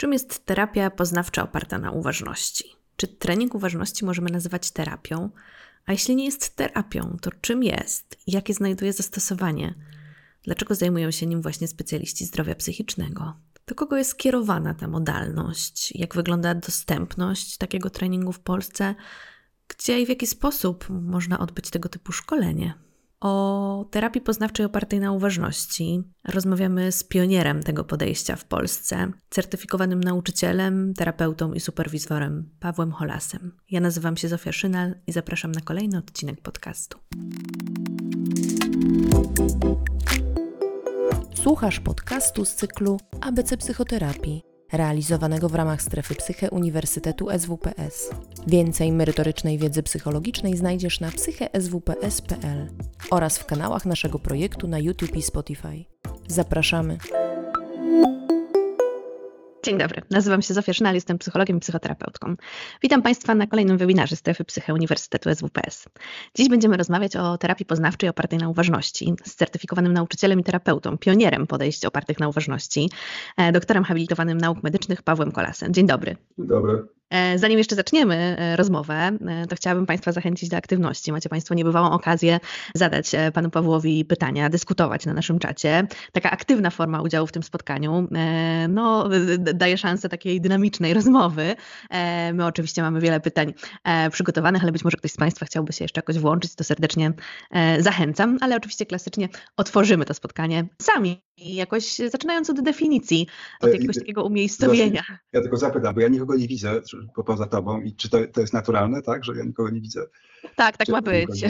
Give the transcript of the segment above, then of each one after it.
Czym jest terapia poznawcza oparta na uważności? Czy trening uważności możemy nazywać terapią? A jeśli nie jest terapią, to czym jest? Jakie znajduje zastosowanie? Dlaczego zajmują się nim właśnie specjaliści zdrowia psychicznego? Do kogo jest kierowana ta modalność? Jak wygląda dostępność takiego treningu w Polsce? Gdzie i w jaki sposób można odbyć tego typu szkolenie? O terapii poznawczej opartej na uważności rozmawiamy z pionierem tego podejścia w Polsce, certyfikowanym nauczycielem, terapeutą i superwizorem Pawłem Holasem. Ja nazywam się Zofia Szynal i zapraszam na kolejny odcinek podcastu. Słuchasz podcastu z cyklu ABC Psychoterapii realizowanego w ramach strefy Psyche Uniwersytetu SWPS. Więcej merytorycznej wiedzy psychologicznej znajdziesz na psycheswps.pl oraz w kanałach naszego projektu na YouTube i Spotify. Zapraszamy! Dzień dobry, nazywam się Zofia Szynal, jestem psychologiem i psychoterapeutką. Witam Państwa na kolejnym webinarze Strefy Psyche Uniwersytetu SWPS. Dziś będziemy rozmawiać o terapii poznawczej opartej na uważności z certyfikowanym nauczycielem i terapeutą, pionierem podejść opartych na uważności, e, doktorem habilitowanym nauk medycznych Pawłem Kolasem. Dzień dobry. Dzień dobry. E, zanim jeszcze zaczniemy e, rozmowę, e, to chciałabym Państwa zachęcić do aktywności. Macie Państwo niebywałą okazję zadać Panu Pawłowi pytania, dyskutować na naszym czacie. Taka aktywna forma udziału w tym spotkaniu no, daje szansę takiej dynamicznej rozmowy. My oczywiście mamy wiele pytań przygotowanych, ale być może ktoś z Państwa chciałby się jeszcze jakoś włączyć, to serdecznie zachęcam, ale oczywiście klasycznie otworzymy to spotkanie sami jakoś zaczynając od definicji, od jakiegoś takiego umiejscowienia. Ja tylko zapytam, bo ja nikogo nie widzę poza tobą i czy to, to jest naturalne, tak, że ja nikogo nie widzę? Tak, tak czy ma być.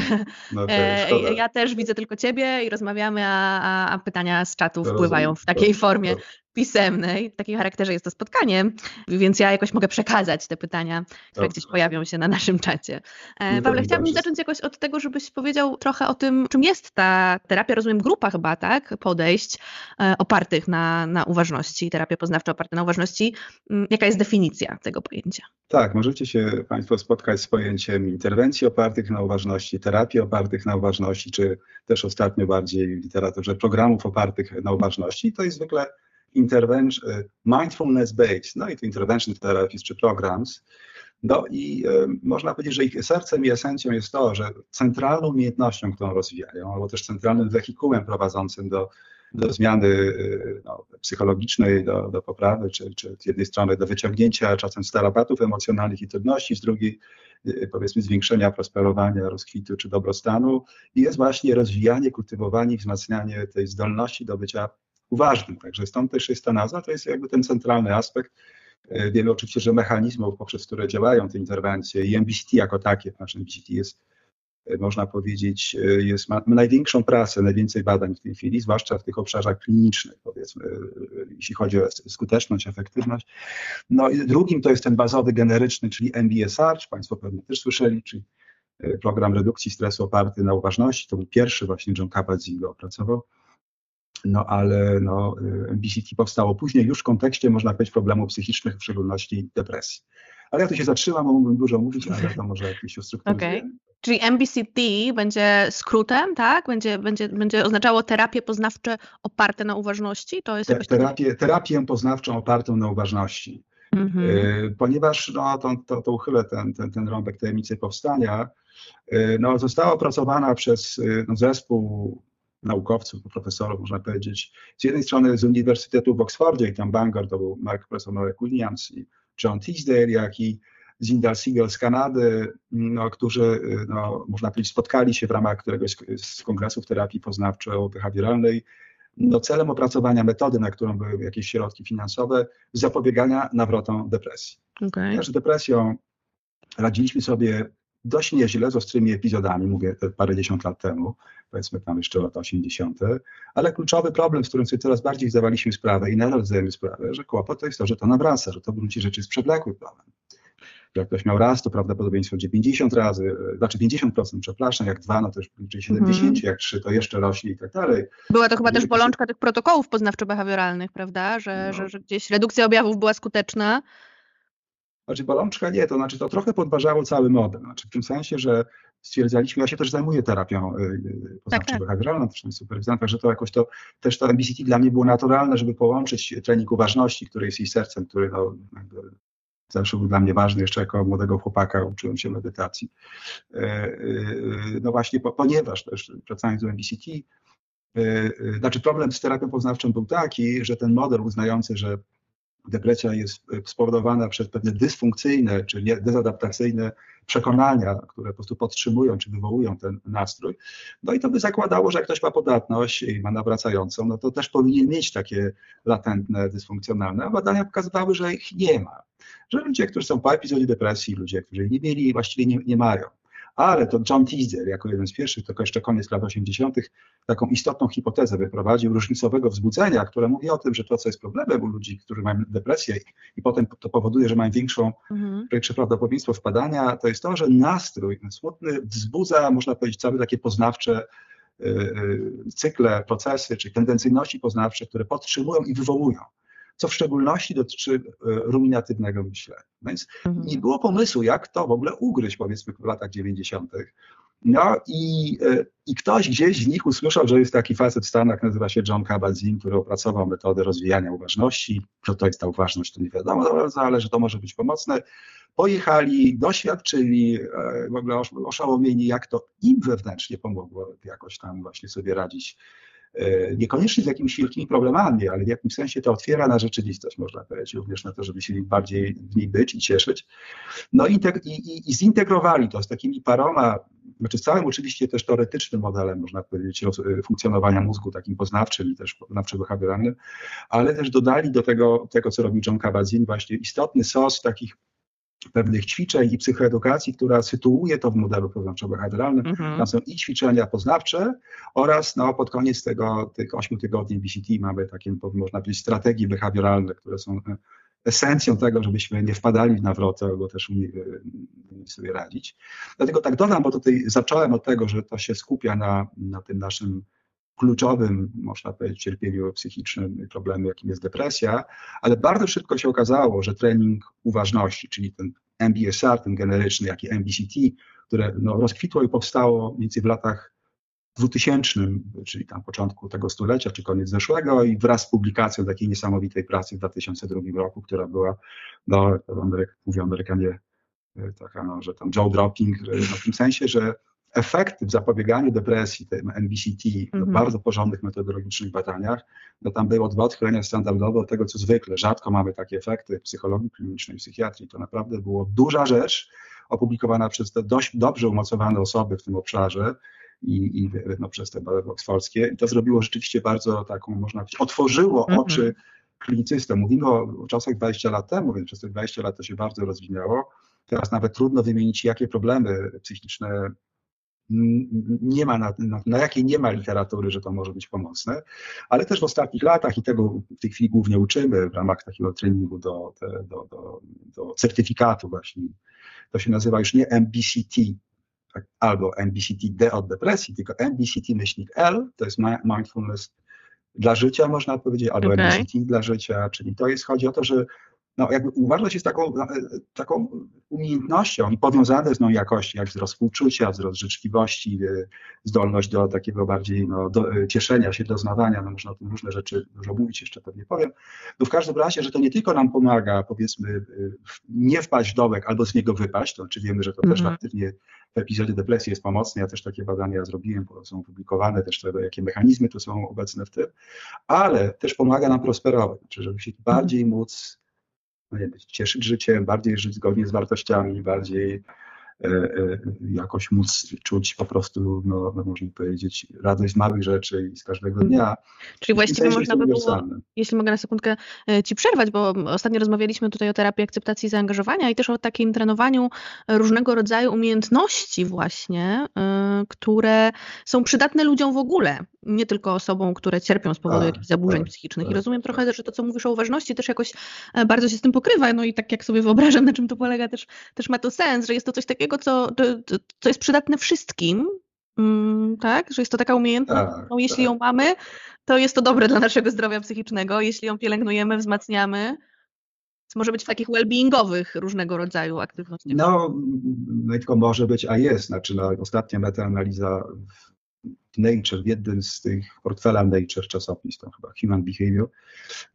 No, okay, ja też widzę tylko ciebie i rozmawiamy, a, a pytania z czatu to wpływają rozumiem. w takiej formie pisemnej. W takim charakterze jest to spotkanie, więc ja jakoś mogę przekazać te pytania, które gdzieś pojawią się na naszym czacie. E, Pawle, chciałabym zacząć jakoś od tego, żebyś powiedział trochę o tym, czym jest ta terapia, rozumiem, grupa chyba, tak? Podejść e, opartych na, na uważności, terapia poznawcza oparta na uważności. Mm, jaka jest definicja tego pojęcia? Tak, możecie się Państwo spotkać z pojęciem interwencji opartych na uważności, terapii opartych na uważności, czy też ostatnio bardziej w literaturze programów opartych na uważności. To jest zwykle intervention, y, mindfulness based, no i to intervention therapies czy programs. No i y, można powiedzieć, że ich sercem i esencją jest to, że centralną umiejętnością, którą rozwijają, albo też centralnym wehikułem prowadzącym do, do zmiany y, no, psychologicznej, do, do poprawy, czy, czy z jednej strony do wyciągnięcia czasem z tarapatów emocjonalnych i trudności, z drugiej y, powiedzmy zwiększenia prosperowania, rozkwitu czy dobrostanu i jest właśnie rozwijanie, kultywowanie i wzmacnianie tej zdolności do bycia uważnym. Także stąd też jest ta nazwa, to jest jakby ten centralny aspekt. E, wiemy oczywiście, że mechanizmów, poprzez które działają te interwencje i MBCT jako takie, nasz MBCT jest, e, można powiedzieć, e, jest, ma, największą pracę, najwięcej badań w tej chwili, zwłaszcza w tych obszarach klinicznych, powiedzmy, jeśli chodzi o skuteczność, efektywność. No i drugim to jest ten bazowy, generyczny, czyli MBSR, czy Państwo pewnie też słyszeli, czyli program redukcji stresu oparty na uważności. To był pierwszy właśnie John Kabat-Zinn opracował. No ale no, MBCT powstało później już w kontekście, można powiedzieć, problemów psychicznych, w szczególności depresji. Ale ja tu się zatrzymam, bo mógłbym dużo mówić, ale to może jakieś ustrukturyzuję. Okay. Czyli MBCT będzie skrótem, tak? Będzie, będzie, będzie oznaczało terapię poznawcze oparte na uważności? To jest Te, terapię, terapię poznawczą opartą na uważności. Mm -hmm. Ponieważ, no to, to, to uchylę ten, ten, ten rąbek tajemnicy powstania, y, no, została opracowana przez y, no, zespół naukowców, profesorów, można powiedzieć. Z jednej strony z Uniwersytetu w Oksfordzie i tam Bangor to był Mark, profesor Marek Williams i John Teasdale, jak i Zindal Siegel z Kanady, no, którzy, no, można powiedzieć, spotkali się w ramach któregoś z kongresów terapii poznawczo-behawioralnej no, celem opracowania metody, na którą były jakieś środki finansowe, zapobiegania nawrotom depresji. Okay. Też depresją radziliśmy sobie dość nieźle z ostrymi epizodami, mówię te parę dziesiąt lat temu, powiedzmy tam jeszcze lata 80., ale kluczowy problem, z którym sobie coraz bardziej zdawaliśmy sprawę i nadal zdajemy sprawę, że kłopot to jest to, że to nawraca, że to w gruncie rzeczy jest przewlekły problem. Jak ktoś miał raz, to prawdopodobieństwo będzie 50 razy, e, znaczy 50%, przepraszam, jak dwa, no to już bliżej 70, mm. jak trzy, to jeszcze rośnie i tak dalej. Była to chyba też bolączka tych protokołów poznawczo-behawioralnych, prawda, że, no. że, że gdzieś redukcja objawów była skuteczna, Znaczy bolączka nie, to znaczy to trochę podważało cały model. Znaczy w tym sensie, że stwierdzaliśmy, ja się też zajmuję terapią y, y, poznawczo-behawioralną, tak, tak. superwizją, także to jakoś to, też to MBCT dla mnie było naturalne, żeby połączyć trening uważności, który jest jej sercem, który no, zawsze był dla mnie ważny, jeszcze jako młodego chłopaka uczyłem się medytacji. No właśnie, ponieważ też wracając do MBCT, znaczy problem z terapią poznawczą był taki, że ten model uznający, że depresja jest e, spowodowana przez pewne dysfunkcyjne czy dezadaptacyjne przekonania, które po prostu podtrzymują czy wywołują ten nastrój. No i to by zakładało, że jak ktoś ma podatność i ma nawracającą, no to też powinien mieć takie latentne, dysfunkcjonalne, a badania pokazywały, że ich nie ma. Że ludzie, którzy są po epizodzie depresji, ludzie, którzy nie mieli, właściwie nie, nie mają. Ale to John Teaser, jako jeden z pierwszych, to jeszcze koniec lat 80., taką istotną hipotezę wyprowadził różnicowego wzbudzenia, które mówi o tym, że to, co jest problemem u ludzi, którzy mają depresję i potem to powoduje, że mają większą, mhm. większe prawdopodobieństwo wpadania, to jest to, że nastrój smutny wzbudza, można powiedzieć, całe takie poznawcze y, y, cykle, procesy czy tendencyjności poznawcze, które podtrzymują i wywołują co w szczególności dotyczy e, ruminatywnego myślenia. Więc mhm. nie było pomysłu, jak to w ogóle ugryźć, powiedzmy, w latach 90. No i, e, i ktoś gdzieś z nich usłyszał, że jest taki facet w Stanach, nazywa się John Kabat-Zinn, który opracował metodę rozwijania uważności. Co to jest ta uważność, to nie wiadomo bardzo, ale że to może być pomocne. Pojechali, doświadczyli, e, w ogóle oszałamieni, jak to im wewnętrznie pomogło jakoś tam właśnie sobie radzić niekoniecznie z jakimiś wielkimi problemami, ale w jakimś sensie to otwiera na rzeczywistość, można powiedzieć, również na to, żeby się bardziej w niej być i cieszyć. No i, i, i zintegrowali to z takimi paroma, znaczy z całym oczywiście też teoretycznym modelem, można powiedzieć, e, funkcjonowania mózgu, takim poznawczym i też poznawczo-behawioralnym, ale też dodali do tego, tego co robił John Kabat-Zinn, właśnie istotny sos takich pewnych ćwiczeń i psychoedukacji, która sytuuje to w modelu poznawczo-behawioralnym. Mhm. Tam są i ćwiczenia poznawcze oraz no, pod koniec tego, tych 8 tygodni BCT mamy takie, można powiedzieć, strategie behawioralne, które są e, esencją tego, żebyśmy nie wpadali w nawrotę albo też umieli sobie radzić. Dlatego tak dodam, bo tutaj zacząłem od tego, że to się skupia na, na tym naszym kluczowym, można powiedzieć, cierpieniu psychicznym, problemy, jakim jest depresja, ale bardzo szybko się okazało, że trening uważności, czyli ten MBSR, ten generyczny, jak i MBCT, które no, rozkwitło i powstało mniej więcej w latach 2000, czyli tam początku tego stulecia, czy koniec zeszłego i wraz z publikacją takiej niesamowitej pracy w 2002 roku, która była, no, mówią Amerykanie, e, taka, no, że tam jaw dropping, no, w tym sensie, że efekty w zapobieganiu depresji, tym NBCT, mm -hmm. w bardzo porządnych metodologicznych badaniach, no tam było dwa odchylenia standardowe od tego, co zwykle. Rzadko mamy takie efekty w psychologii klinicznej, psychiatrii. To naprawdę było duża rzecz, opublikowana przez te dość dobrze umocowane osoby w tym obszarze i, i no, przez te badania oksfordzkie. I to zrobiło rzeczywiście bardzo taką, można powiedzieć, otworzyło mm -hmm. oczy klinicystom. Mówimy o, o czasach 20 lat temu, więc przez te 20 lat to się bardzo rozwinęło. Teraz nawet trudno wymienić, jakie problemy psychiczne nie ma na, na, na, jakiej nie ma literatury, że to może być pomocne, ale też w ostatnich latach i tego w tej chwili głównie uczymy w ramach takiego treningu do, do, do, do certyfikatu właśnie. To się nazywa już nie MBCT tak, albo MBCT-D od depresji, tylko MBCT myślnik L, to jest mindfulness dla życia, można powiedzieć, albo okay. MBCT dla życia, czyli to jest, chodzi o to, że no jakby uważność jest taką, e, taką umiejętnością i powiązane z nią jakości, jak wzrost współczucia, wzrost życzliwości, e, zdolność do takiego bardziej no, do, e, cieszenia się, doznawania, no można o tym różne rzeczy dużo mówić, jeszcze pewnie powiem. No w każdym razie, że to nie tylko nam pomaga, powiedzmy, nie wpaść w dołek albo z niego wypaść, to czy wiemy, że to mm -hmm. też mhm. aktywnie w epizodzie depresji jest pomocne, ja też takie badania zrobiłem, bo są opublikowane też te, jakie mechanizmy tu są obecne w tym, ale też pomaga nam prosperować, znaczy żeby się bardziej móc cieszyć życiem, bardziej żyć zgodnie z wartościami, bardziej E, e, jakoś móc czuć po prostu, no, no można powiedzieć, radość z małych rzeczy i z każdego dnia. Czyli właściwie można by było, jeśli mogę na sekundkę e, Ci przerwać, bo ostatnio rozmawialiśmy tutaj o terapii akceptacji i zaangażowania i też o takim trenowaniu różnego rodzaju umiejętności właśnie, które są przydatne ludziom w ogóle, nie tylko osobom, które cierpią z powodu jakichś zaburzeń tak, psychicznych. Tak, I rozumiem tak. trochę, że to, co mówisz o uważności, też jakoś bardzo się z tym pokrywa, no i tak jak sobie wyobrażam, na czym to polega, też, też ma to sens, że jest to coś takiego, co, co jest przydatne wszystkim, mm, tak? Że jest to taka umiejętność, tak, jeśli tak. ją mamy, to jest to dobre dla naszego zdrowia psychicznego, jeśli ją pielęgnujemy, wzmacniamy, może być w takich well-beingowych różnego rodzaju aktywnościach. No, no tylko może być, a jest. Znaczy, no, ostatnia metaanaliza Nature, w jednym z tych portfela Nature czasopis, to chyba Human Behavior,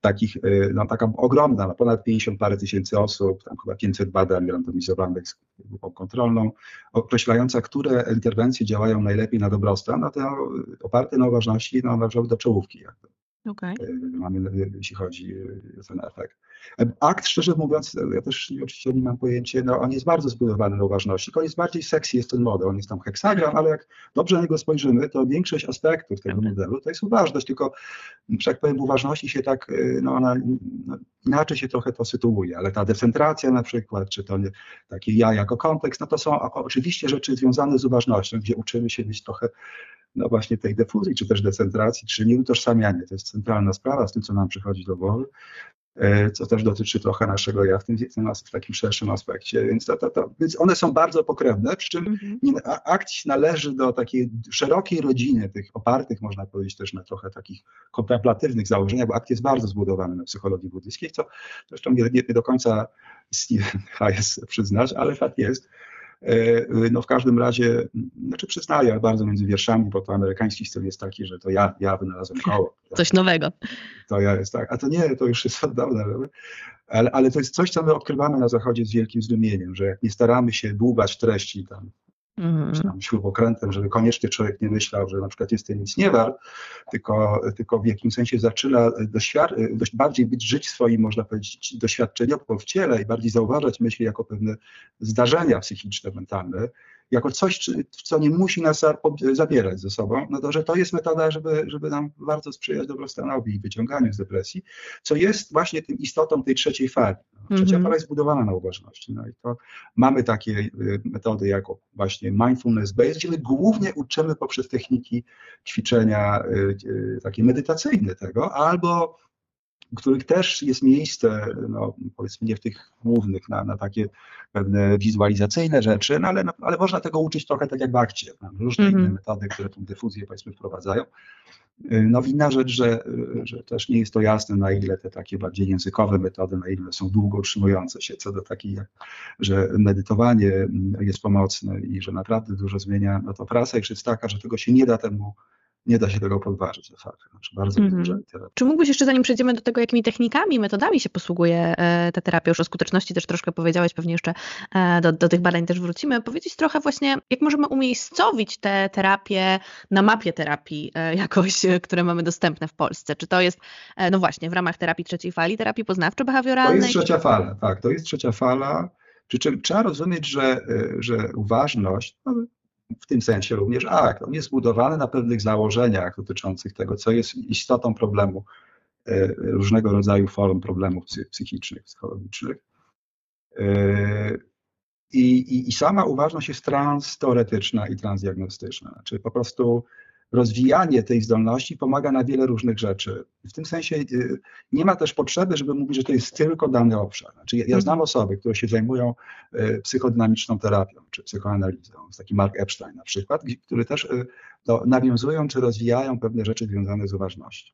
takich, y, no taka ogromna, no ponad 50 parę tysięcy osób, tam chyba 500 badań randomizowanych z grupą kontrolną, określająca, które interwencje działają najlepiej na dobrostan, no to oparte na uważności no, do czołówki. Jakby. Okay. Mamy, jeśli chodzi o ten efekt. Akt, szczerze mówiąc, ja też oczywiście nie mam pojęcia, no on jest bardzo zbudowany na uważności, tylko jest bardziej sexy jest ten model, on jest tam heksagram, ale jak dobrze na niego spojrzymy, to większość aspektów tego modelu to jest uważność, tylko, że jak powiem, w uważności się tak, no ona no, inaczej się trochę to sytuuje, ale ta decentracja na przykład, czy to nie, takie ja jako kontekst, no to są oczywiście rzeczy związane z uważnością, gdzie uczymy się być trochę no właśnie tej defuzji, czy też decentracji, czy nieutożsamianie. To jest centralna sprawa z tym, co nam przychodzi do głowy, e, co też dotyczy trochę naszego ja w tym, w takim szerszym aspekcie. Więc, to, to, to, więc one są bardzo pokrewne, przy czym -hmm. akt należy do takiej szerokiej rodziny, tych opartych, można powiedzieć, też na trochę takich kontemplatywnych założeniach, bo akt jest bardzo zbudowany na psychologii buddyjskiej, co zresztą nie, nie do końca Hayes przyznać, ale tak jest. E, no w każdym razie, znaczy przyznaję bardzo między wierszami, bo to amerykański styl jest taki, że to ja, ja wynalazłem koło. Coś nowego. To ja jest tak, a to nie, to już jest od dawna. Ale, ale to jest coś, co my odkrywamy na Zachodzie z wielkim zdumieniem, że jak nie staramy się dłubać treści tam mm. czy tam śrubokrętem, żeby koniecznie człowiek nie myślał, że na przykład jest to nic nie wart, tylko, tylko w jakimś sensie zaczyna dość bardziej być, żyć swoim, można powiedzieć, doświadczeniowo w ciele i bardziej zauważać myśli jako pewne zdarzenia psychiczne, mentalne, jako coś, co nie musi nas zabierać ze sobą, no to, że to jest metoda, żeby, żeby nam bardzo sprzyjać dobrostanowi i wyciąganiu z depresji, co jest właśnie tym istotą tej trzeciej fali. No, trzecia mm -hmm. fala jest budowana na uważności. No i to mamy takie y, metody jak właśnie mindfulness based, gdzie my głównie uczymy poprzez techniki ćwiczenia y, y, takie medytacyjne tego, albo których też jest miejsce, no, powiedzmy nie w tych głównych, na, na takie pewne wizualizacyjne rzeczy, no, ale, no, ale można tego uczyć trochę tak jak w akcie. Różne mm -hmm. inne metody, które tą dyfuzję powiedzmy wprowadzają. No inna rzecz, że, że też nie jest to jasne, na ile te takie bardziej językowe metody, na ile są długo utrzymujące się, co do takiej, że medytowanie jest pomocne i że naprawdę dużo zmienia, no to prasa już jest taka, że tego się nie da temu nie da się tego podważyć de facto. Znaczy bardzo mm -hmm. Czy mógłbyś jeszcze, zanim przejdziemy do tego, jakimi technikami, metodami się posługuje e, ta terapia, już o skuteczności też troszkę powiedziałeś, pewnie jeszcze e, do, do tych badań też wrócimy, powiedzieć trochę właśnie, jak możemy umiejscowić te terapie na mapie terapii e, jakoś, które mamy dostępne w Polsce. Czy to jest, no właśnie, w ramach terapii trzeciej fali, terapii poznawczo-behawioralnej? To jest trzecia fala, tak, to jest trzecia fala. Przy czym trzeba rozumieć, że, że uważność, no, w tym sensie również akt. On jest zbudowany na pewnych założeniach dotyczących tego, co jest istotą problemu, e, różnego rodzaju form problemów psychicznych, psychologicznych. E, I, i, I, sama uważność jest transteoretyczna i transdiagnostyczna, czyli po prostu rozwijanie tej zdolności pomaga na wiele różnych rzeczy. W tym sensie y, nie ma też potrzeby, żeby mówić, że to jest tylko dany obszar. Znaczy, ja, ja znam mhm. osoby, które się zajmują y, psychodynamiczną terapią czy psychoanalizą, taki Mark Epstein na przykład, które też y, no, nawiązują czy rozwijają pewne rzeczy związane z uważnością.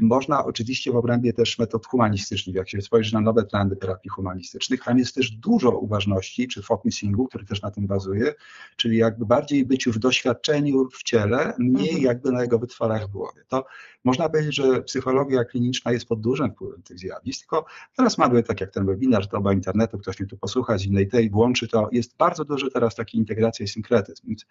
Można oczywiście w obrębie też metod humanistycznych, jak się spojrzy na nowe trendy terapii humanistycznych, tam jest też dużo uważności czy focusingu, który też na tym bazuje, czyli jakby bardziej byciu w doświadczeniu w ciele, mniej mhm. jakby na jego wytwarach w głowie. To można powiedzieć, że psychologia kliniczna jest pod dużym wpływem tych zjawisk, tylko teraz mamy, tak jak ten webinar, doba internetu, ktoś mnie tu posłucha z innej tej, włączy to, jest bardzo duży teraz taki integracja i synkretyzm. Więc,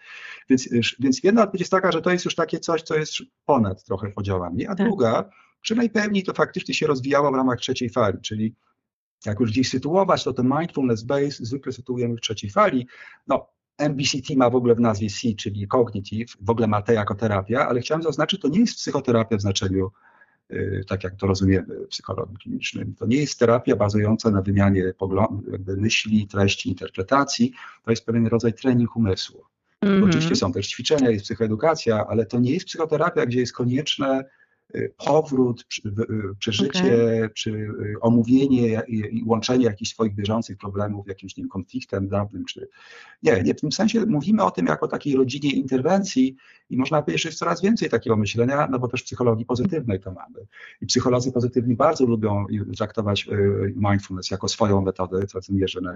więc, więc jedna odpowiedź jest taka, że to jest już takie coś, co jest ponad trochę podziałami, a tak. druga, że najpewniej to faktycznie się rozwijało w ramach trzeciej fali, czyli jak już gdzieś sytuować, to ten mindfulness base zwykle sytuujemy w trzeciej fali. No, MBCT ma w ogóle w nazwie C, czyli cognitive, w ogóle ma T jako terapia, ale chciałem zaznaczyć, to nie jest psychoterapia w znaczeniu y, tak jak to rozumiemy w psychologii klinicznej. To nie jest terapia bazująca na wymianie jakby myśli, treści, interpretacji. To jest pewien rodzaj trening umysłu. Mm -hmm. Oczywiście są też ćwiczenia, jest psychoedukacja, ale to nie jest psychoterapia, gdzie jest konieczne powrót, przeżycie, okay. czy omówienie i łączenie jakichś swoich bieżących problemów jakimś nie wiem, konfliktem dawnym, czy nie, nie, w tym sensie mówimy o tym jako takiej rodzinie interwencji i można powiedzieć, że jest coraz więcej takiego myślenia, no bo też w psychologii pozytywnej to mamy. I psycholodzy pozytywni bardzo lubią traktować mindfulness jako swoją metodę, co tym wierzę na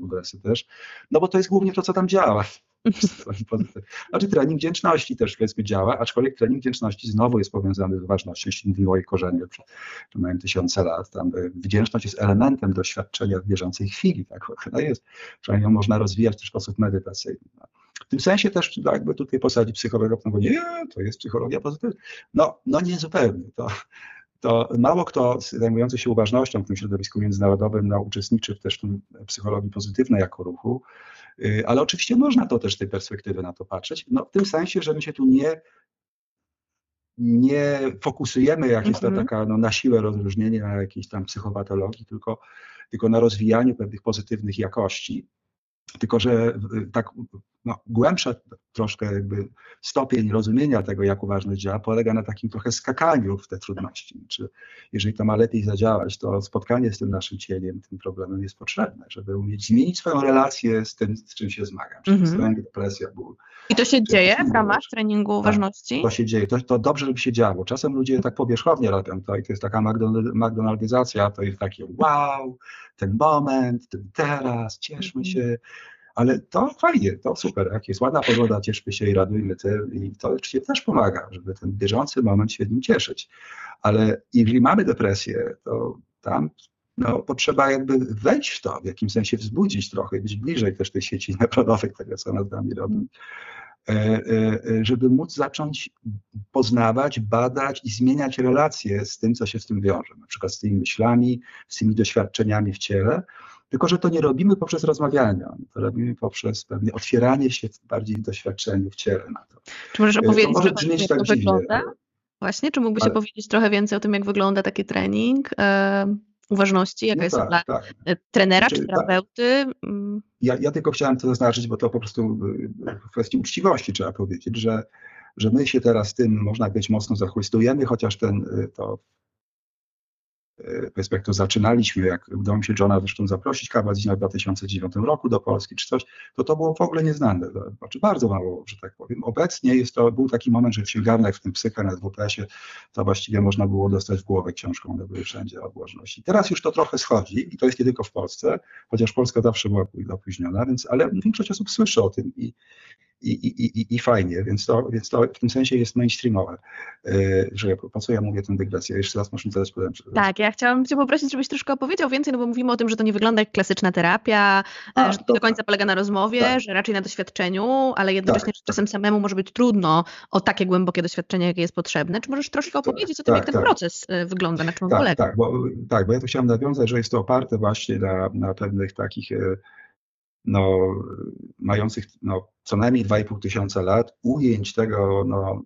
UBS-y też, no bo to jest głównie to, co tam działa. Znaczy trening wdzięczności też powiedzmy działa, aczkolwiek trening wdzięczności znowu jest powiązany z ważnością, jeśli mówimy o jej korzeniu przed przynajmniej tysiące lat. Tam e, wdzięczność jest elementem doświadczenia w bieżącej chwili, tak no jest. Przynajmniej ją można rozwijać w sposób medytacyjny. W tym sensie też no, jakby tutaj posadzić psychologa, no bo nie, to jest psychologia pozytywna. No, no nie zupełnie. To, to mało kto zajmujący się uważnością w tym środowisku międzynarodowym no, uczestniczy też w tym psychologii pozytywnej jako ruchu, ale oczywiście można to też z tej perspektywy na to patrzeć, no, w tym sensie, że my się tu nie, nie fokusujemy, jak jest to mhm. taka no, na siłę rozróżnienie na jakiejś tam psychopatologii, tylko, tylko na rozwijaniu pewnych pozytywnych jakości. Tylko, że tak no, głębsza troszkę jakby stopień rozumienia tego, jak uważność działa, polega na takim trochę skakaniu w te trudności. Czy jeżeli to ma lepiej zadziałać, to spotkanie z tym naszym cieniem, tym problemem jest potrzebne, żeby umieć zmienić swoją relację z tym, z czym się zmagam. Czyli mm -hmm. depresja, ból. I to się dzieje w ramach treningu tak, uważności? to się dzieje. To, to dobrze, żeby się działo. Czasem ludzie tak powierzchownie robią to i to jest taka McDonaldyzacja, to jest takie wow, ten moment, ten teraz, cieszmy -hmm. się ale to fajnie, to super. Jak jest ładna pogoda, cieszmy się i radujmy tym i to oczywiście też pomaga, żeby ten bieżący moment się nim cieszyć. Ale jeżeli mamy depresję, to tam no, potrzeba jakby wejść w to, w jakimś sensie wzbudzić trochę, być bliżej też tej sieci neuronowej, tego co nad nami robi, e, e, e, żeby móc zacząć poznawać, badać i zmieniać relacje z tym, co się z tym wiąże, na przykład z tymi myślami, z tymi doświadczeniami w ciele, tylko, że to nie robimy poprzez rozmawianie, to robimy poprzez pewne otwieranie się bardziej doświadczeniu w ciele na to. Czy możesz opowiedzieć, to może brzmieć jak tak to wygląda? Właśnie, czy mógłbyś Ale... opowiedzieć trochę więcej o tym, jak wygląda taki trening? E, uważności, jaka no jest tak, rola tak. E, trenera znaczy, czy tak. terapeuty? Tak. Ja, ja, tylko chciałem to zaznaczyć, bo to po prostu e, w kwestii uczciwości trzeba powiedzieć, że, że my się teraz tym, można powiedzieć, mocno zachłystujemy, chociaż ten, to to zaczynaliśmy, jak udało mi się Johna zresztą zaprosić Kawadzina w 2009 roku do Polski czy coś, to to było w ogóle nieznane, znaczy bardzo mało, że tak powiem. Obecnie jest to, był taki moment, że w księgarniach, w tym psycha na WPS-ie, to właściwie można było dostać w głowę książką, one były wszędzie odłożności. Teraz już to trochę schodzi i to jest nie tylko w Polsce, chociaż Polska zawsze była opóźniona, więc, ale większość osób słyszy o tym i, i, i, i, i fajnie, więc to, więc to w tym sensie jest mainstreamowe. E, że po co ja mówię tę dygresję? Jeszcze raz muszę zadać pytanie. Tak, ja chciałam Cię poprosić, żebyś troszkę opowiedział więcej, no bo mówimy o tym, że to nie wygląda jak klasyczna terapia, A, że to do końca polega na rozmowie, tak. że raczej na doświadczeniu, ale jednocześnie tak, czasem tak. samemu może być trudno o takie głębokie doświadczenie, jakie jest potrzebne. Czy możesz troszkę tak, opowiedzieć o tym, jak ten tak. proces e, wygląda, na czym on tak, polega? Tak bo, tak, bo ja tu chciałem nawiązać, że jest to oparte właśnie na, na pewnych takich e, no, mających no, co najmniej 2,5 tysiąca lat, ujęć tego, no,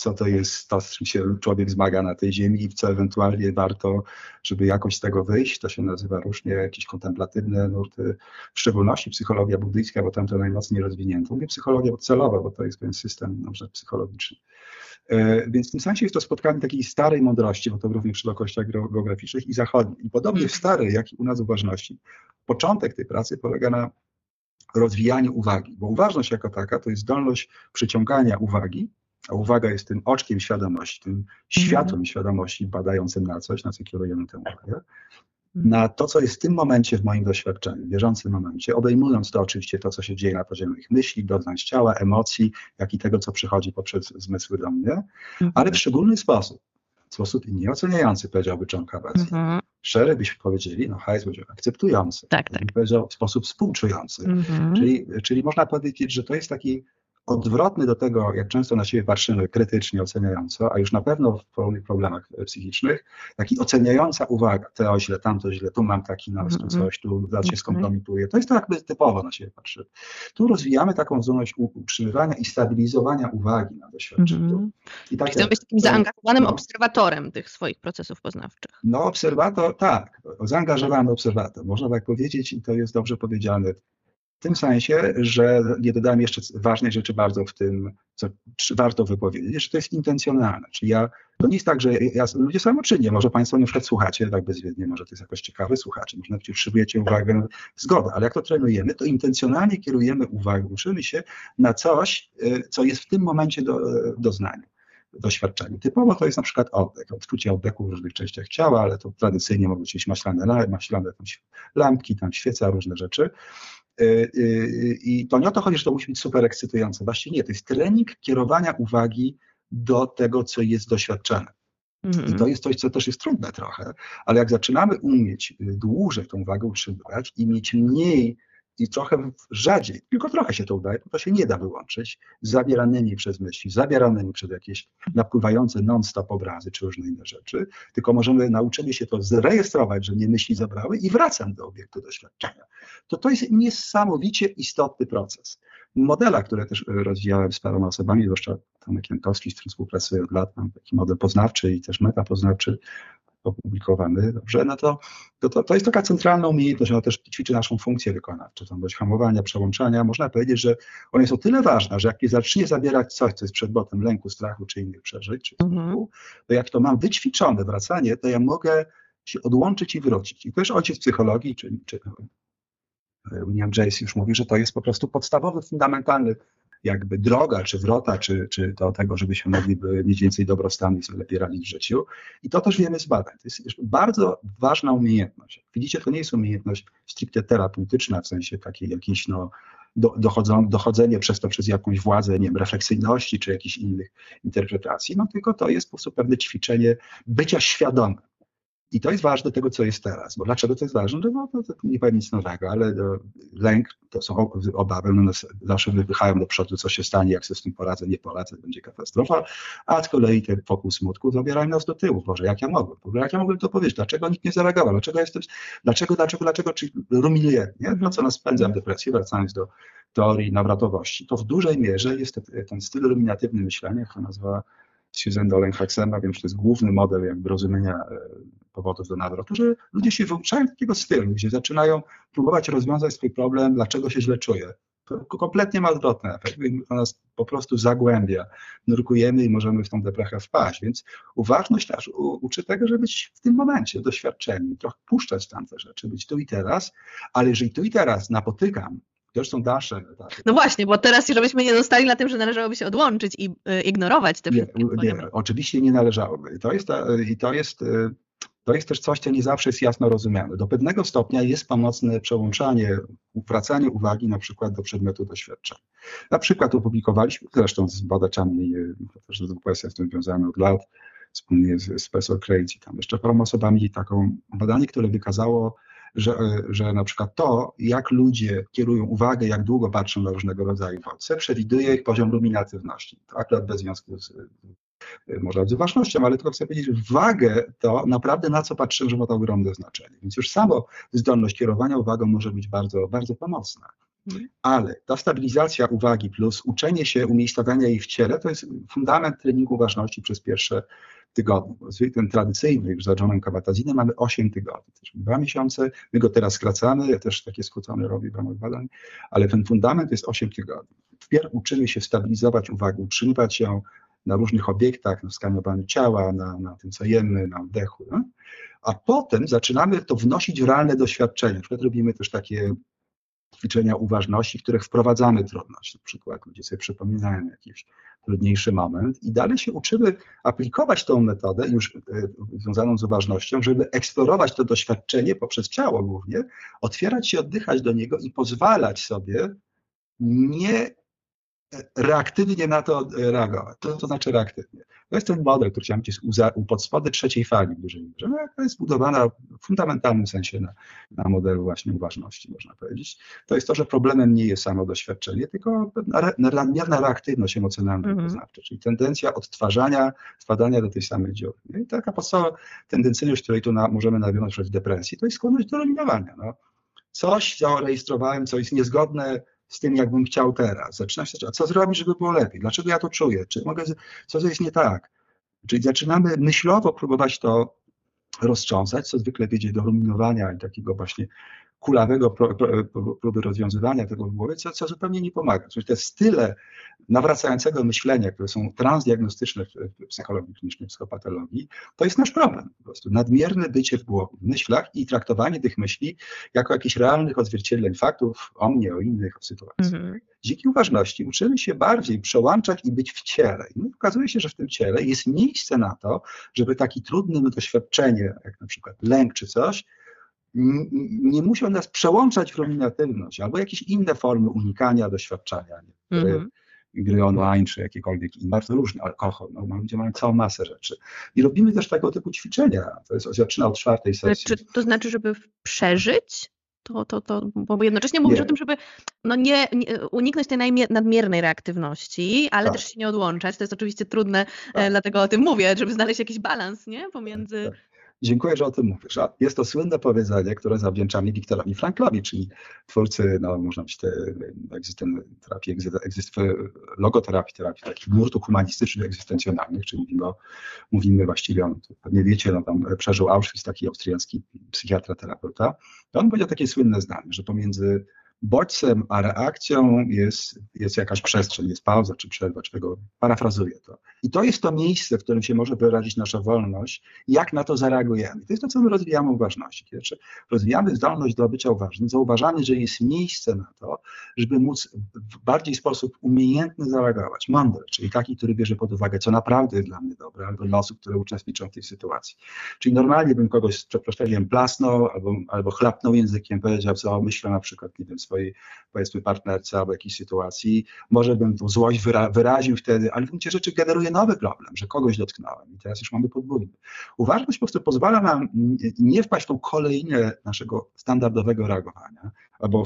co to jest to, z czym się człowiek zmaga na tej ziemi i w co ewentualnie warto, żeby jakoś z tego wyjść. To się nazywa różnie jakieś kontemplatywne nurty, w szczególności psychologia buddyjska, bo tam to najmocniej rozwinięto. Mówię psychologia celowa, bo to jest pewien system na przykład psychologiczny. E, więc w tym sensie jest to spotkanie takiej starej mądrości, bo to również przy szerokościach geograficznych i zachodniej. I podobnie w starej, jak i u nas uważności, początek tej pracy polega na rozwijaniu uwagi, bo uważność jako taka to jest zdolność przyciągania uwagi, a uwaga jest tym oczkiem świadomości, tym światłem mm. świadomości badającym na coś, na co kierujemy tę uwagę, na to, co jest w tym momencie w moim doświadczeniu, w bieżącym momencie, obejmując to oczywiście to, co się dzieje na poziomie moich myśli, doznań ciała, emocji, jak i tego, co przychodzi poprzez zmysły do mnie, mhm. ale w szczególny sposób, w sposób nieoceniający, powiedziałby John Kabat. Mhm. Szery byśmy powiedzieli, no hajs będzie akceptujący, tak, tak. powiedział w sposób współczujący. Mhm. Czyli, czyli można powiedzieć, że to jest taki odwrotny do tego, jak często na siebie patrzymy krytycznie, oceniająco, a już na pewno w pewnych problemach psychicznych, taki oceniająca uwaga, to źle, tamto źle, tu mam taki nas, tu mhm. coś, tu zaraz się skompromituje. To jest to jakby typowo na siebie patrzymy. Tu rozwijamy taką zdolność utrzymywania i stabilizowania uwagi na doświadczeniu. Mm -hmm. I tak Chcę być takim zaangażowanym no, obserwatorem tych swoich procesów poznawczych. No obserwator, tak, zaangażowany obserwator, można tak powiedzieć i to jest dobrze powiedziane w tym sensie, że nie dodałem jeszcze ważnej rzeczy bardzo w tym, co warto wypowiedzieć, że to jest intencjonalne. Czyli ja, to nie jest tak, że ja, ludzie samoczynnie, może Państwo na przykład słuchacie tak bezwiednie, może to jest jakoś ciekawe, słuchacie, może nawet przyszybujecie uwagę, zgoda, ale jak to trenujemy, to intencjonalnie kierujemy uwagę, uczymy się na coś, y, co jest w tym momencie do, doznania doświadczeniu. Typowo to jest na przykład oddech, odczucie oddechu w różnych częściach ciała, ale to tradycyjnie mogą być maślane, maślane tam lampki, tam świeca, różne rzeczy. Y, y, I to nie o to chodzi, że to musi być super ekscytujące. Właściwie nie, to jest trening kierowania uwagi do tego, co jest doświadczone. -hmm. I to mhm. jest coś, co też jest trudne trochę, ale jak zaczynamy umieć dłużej tą uwagę utrzymywać i mieć mniej i trochę rzadziej, tylko trochę się to udaje, to się nie da wyłączyć, zabieranymi przez myśli, zabieranymi przez jakieś napływające non-stop obrazy czy różne inne rzeczy, tylko możemy, nauczymy się to zrejestrować, że mnie myśli zabrały i wracam do obiektu doświadczenia. To to jest niesamowicie istotny proces. Modela, które też rozwijałem z paroma osobami, zwłaszcza Tomek Jankowski, z którym współpracuję od lat, mam taki model poznawczy i też metapoznawczy, opublikowany, dobrze, no to, to, to, to jest taka centralna umiejętność, ona też ćwiczy naszą funkcję wykonawczą, tam dość hamowania, przełączania. Można powiedzieć, że ona jest o tyle ważna, że jak nie zacznie zabierać coś, co jest przedmiotem lęku, strachu czy innych przeżyć, czy mhm. to jak to mam wyćwiczone wracanie, to ja mogę się odłączyć i wrócić. I to już ojciec psychologii, czy, czy William James już mówi, że to jest po prostu podstawowy, fundamentalny jakby droga, czy wrota, czy, czy do tego, żebyśmy mogli mieć więcej dobrostanu i sobie lepiej radzić w życiu. I to też wiemy z badań. To jest bardzo ważna umiejętność. Widzicie, to nie jest umiejętność stricte terapeutyczna, w sensie takiej jakiejś no, do, dochodzą, dochodzenie przez to przez jakąś władzę, nie wiem, refleksyjności czy jakichś innych interpretacji, no tylko to jest po prostu pewne ćwiczenie bycia świadomym. I to jest ważne tego, co jest teraz. Bo dlaczego to jest ważne? No, to, to nie powiem nic nowego, ale no, lęk to są obawy, one nas zawsze wypychają do przodu, co się stanie, jak sobie z tym poradzę, nie poradzę, będzie katastrofa. A z kolei ten pokój smutku zabierają nas do tyłu. Boże, jak ja mogłem? Boże, jak ja mogłem to powiedzieć? Dlaczego nikt nie zareagował? Dlaczego jestem, dlaczego, dlaczego, dlaczego, czy ruminuję? Nie? No co nas spędza w depresji, wracając do teorii nawratowości. To w dużej mierze jest ten, ten styl ruminatywny myślenia, jak to nazwała Susan Dolan Huxema, wiem, że to jest główny model jakby rozumienia e, powodów do nawrotu, że ludzie się wyuczają takiego stylu, gdzie zaczynają próbować rozwiązać swój problem, dlaczego się źle czuję. To kompletnie ma odwrotny efekt. To nas po prostu zagłębia. Nurkujemy i możemy w tą deprechę wpaść. Więc uważność też uczy tego, żeby być w tym momencie doświadczeni, trochę puszczać tamte rzeczy, być tu i teraz, ale jeżeli tu i teraz napotykam to już są dalsze etapy. No właśnie, bo teraz, żebyśmy nie zostali na tym, że należałoby się odłączyć i y, ignorować te wszystkie nie, nie, oczywiście nie należałoby. To jest, I to jest, y, to jest też coś, co nie zawsze jest jasno rozumiane. Do pewnego stopnia jest pomocne przełączanie, wracanie uwagi na przykład do przedmiotu doświadczenia. Na przykład opublikowaliśmy, zresztą z badaczami, też z WPS jestem związany od lat, wspólnie z, z profesor Craig i tam jeszcze paroma osobami, taką badanie, które wykazało, że, że na przykład to, jak ludzie kierują uwagę, jak długo patrzą na różnego rodzaju bodźce, przewiduje ich poziom luminatywności. To akurat bez związku z może z ważnością, ale tylko chcę powiedzieć, wagę to naprawdę na co patrzymy, że ma to ogromne znaczenie. Więc już samo zdolność kierowania uwagą może być bardzo, bardzo pomocna. Mhm. Ale ta stabilizacja uwagi plus uczenie się umiejscowiania jej w ciele to jest fundament treningu ważności przez pierwsze tygodni. Ten tradycyjny już za Johnem Kabatazinem mamy 8 tygodni, dwa miesiące, my go teraz skracamy, ja też takie skrócone robię w ramach badań, ale ten fundament jest 8 tygodni. Wpierw uczymy się stabilizować uwagę, utrzymywać ją na różnych obiektach, na skanowaniu ciała, na, na tym, co jemy, na oddechu. No? A potem zaczynamy to wnosić w realne doświadczenie. Na przykład robimy też takie ćwiczenia uważności, w których wprowadzamy trudność. Na przykład ludzie sobie przypominają jakiś trudniejszy moment i dalej się uczymy aplikować tą metodę już e, związaną z uważnością, żeby eksplorować to doświadczenie poprzez ciało głównie, otwierać się, oddychać do niego i pozwalać sobie nie reaktywnie na to reagować. To, to znaczy reaktywnie. To jest ten model, który chciałem powiedzieć, u podspody trzeciej fali w dużej mierze, no, jest zbudowana w fundamentalnym sensie na, na modelu właśnie uważności, można powiedzieć. To jest to, że problemem nie jest samo doświadczenie, tylko nadmierna reaktywność emocjonalna mm -hmm. czyli tendencja odtwarzania, spadania do tej samej dziury. I taka podstawowa tendencyjność, której tu na, możemy nawiązać w depresji, to jest skłonność do eliminowania. No. Coś zarejestrowałem, co jest niezgodne z tym, jakbym chciał teraz. Zaczyna się, a co zrobić, żeby było lepiej? Dlaczego ja to czuję? Czy mogę, co jest nie tak? Czyli zaczynamy myślowo próbować to roztrząsać, co zwykle wiedzie do ruminowania i takiego właśnie kulawego próby rozwiązywania tego w głowie, co, co zupełnie nie pomaga. Czyli te style nawracającego myślenia, które są transdiagnostyczne w psychologii klinicznej, psychopatologii, to jest nasz problem. Po prostu nadmierne bycie w głowie, w myślach i traktowanie tych myśli jako jakichś realnych odzwierciedleń faktów o mnie, o innych, o sytuacji. Mhm. Dzięki uważności uczymy się bardziej przełączać i być w ciele. I okazuje się, że w tym ciele jest miejsce na to, żeby taki trudny doświadczenie, jak na przykład lęk czy coś, nie musiał nas przełączać w ruminatywność albo jakieś inne formy unikania doświadczenia, nie? Gry, mm-hmm. gry online czy jakiekolwiek inne, bardzo różne, alkohol, no, ludzie mają całą masę rzeczy. I robimy też tego typu ćwiczenia, to jest, zaczyna od czwartej sesji. Czy to znaczy, żeby przeżyć to, to, to, bo jednocześnie mówisz nie. o tym, żeby no nie, nie uniknąć tej nadmiernej reaktywności, ale tak. też się nie odłączać. To jest oczywiście trudne, tak. E, dlatego o tym mówię, żeby znaleźć jakiś balans nie? pomiędzy tak, tak. Dziękuję, że o tym mówisz. Jest to słynne powiedzenie, które zawdzięczamy Wiktorowi Franklowi, czyli twórcy, no można być te, terapii, logoterapii, terapii takich nurtów humanistycznych, egzystencjonalnych, czyli mówimy, mówimy właściwie, on, pewnie wiecie, no tam przeżył Auschwitz, taki austriacki psychiatra, terapeuta. on powiedział takie słynne zdanie, że pomiędzy bodźcem a reakcją jest, jest jakaś przestrzeń, jest pauza czy przerwa, czy tego parafrazuję to. I to jest to miejsce, w którym się może wyrazić nasza wolność, jak na to zareagujemy. To jest to, co my rozwijamy uważności. Pierwsze, rozwijamy zdolność do bycia uważnym, zauważamy, że jest miejsce na to, żeby móc w bardziej sposób umiejętny zareagować, mądry, czyli taki, który bierze pod uwagę, co naprawdę jest dla mnie dobre, albo dla osób, które uczestniczą w tej sytuacji. Czyli normalnie bym kogoś z przeproszeniem plasnął, albo, albo chlapnął językiem, powiedział, co myślę na przykład, nie wiem, swojej, powiedzmy, partnerce albo jakiejś sytuacji. Może bym tą złość wyra wyraził wtedy, ale w gruncie rzeczy generuje nowy problem, że kogoś dotknąłem i teraz już mamy podwójny. Uważność po prostu pozwala nam nie wpaść w tą kolejnę naszego standardowego reagowania albo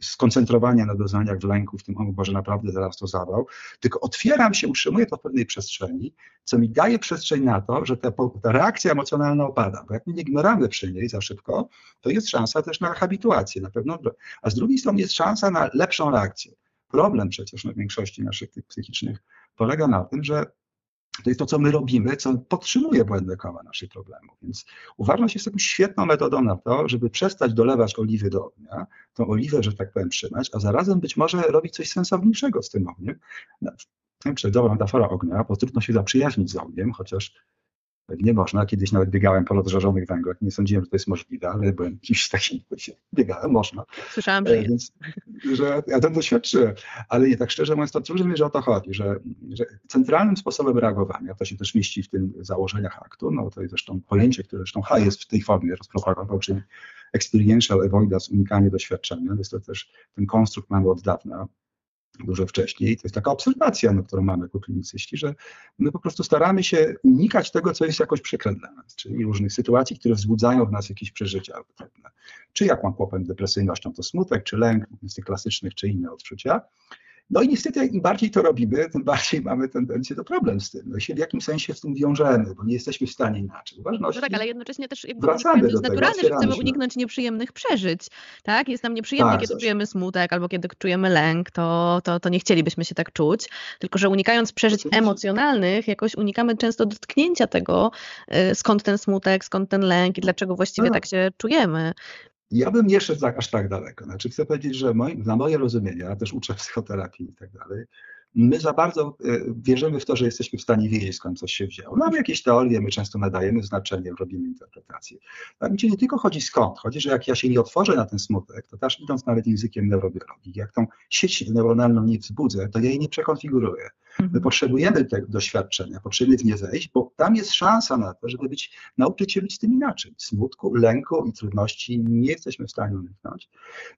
skoncentrowania na doznaniach w lęku, w tym, o Boże, naprawdę zaraz to zawał, tylko otwieram się, utrzymuję to w pewnej przestrzeni, co mi daje przestrzeń na to, że ta, ta reakcja emocjonalna opada, bo jak nie ignoramy przy niej za szybko, to jest szansa też na habituację, na pewno, a z drugiej strony jest szansa na lepszą reakcję. Problem przecież na większości naszych tych psychicznych polega na tym, że to jest to, co my robimy, co podtrzymuje błędne koła naszych problemów. Więc uważność jest taką świetną metodą na to, żeby przestać dolewać oliwy do ognia, tą oliwę, że tak powiem, trzymać, a zarazem być może robić coś sensowniejszego z tym ogniem. No, wiem, czy dobra metafora ognia, bo trudno się zaprzyjaźnić z ogniem, chociaż nie można. Kiedyś nawet biegałem po rozżarzonych węglach. Nie sądziłem, że to jest możliwe, ale byłem kimś takim, biegałem, można. Słyszałam, że e, Więc, że ja to doświadczyłem. Ale nie tak szczerze mówiąc, to trudno że o to chodzi, że, że, centralnym sposobem reagowania, to się też mieści w tym założeniach aktu, no to jest zresztą pojęcie, które zresztą H jest w tej formie rozpropagował, czyli experiential avoidance, unikanie doświadczenia. Jest to też, ten konstrukt mamy od dawna dużo wcześniej. To jest taka obserwacja, no, którą mamy jako klinicyści, że my po prostu staramy się unikać tego, co jest jakoś przykre dla nas, czyli różnych sytuacji, które wzbudzają w nas jakieś przeżycia. Czy jak mam kłopot depresyjnością, to smutek, czy lęk, z tych klasycznych, czy inne odczucia. No i niestety im bardziej to robimy, tym bardziej mamy tendencję do problem z tym. No i się w jakimś sensie z tym wiążemy, bo nie jesteśmy w stanie inaczej. Uważności, no tak, ale jednocześnie też jakby wracamy do jest naturalne, że chcemy uniknąć nieprzyjemnych przeżyć. Tak? Jest nam nieprzyjemnie, tak, kiedy czujemy smutek albo kiedy czujemy lęk, to, to, to nie chcielibyśmy się tak czuć. Tylko, że unikając przeżyć Oczywiście. emocjonalnych, jakoś unikamy często dotknięcia tego, y, skąd ten smutek, skąd ten lęk i dlaczego właściwie tak, tak się czujemy. Ja bym nie szedł aż tak daleko. Znaczy chcę powiedzieć, że moi, na moje rozumienie, ja też uczę psychoterapii i tak dalej, my za bardzo e, wierzymy w to, że jesteśmy w stanie wiedzieć, skąd coś się wzięło. Mamy jakieś teorie, my często nadajemy znaczenie, robimy interpretację. A mi nie tylko chodzi skąd. Chodzi, że jak ja się nie otworzę na ten smutek, to też idąc nawet językiem neurobiologii, jak tą sieć neuronalną nie wzbudzę, to ja jej nie przekonfiguruję. My mhm. potrzebujemy tego doświadczenia, potrzebujemy w nie zejść, bo tam jest szansa na to, żeby być, nauczyć się być tym inaczej. Smutku, lęku i trudności nie jesteśmy w stanie uniknąć.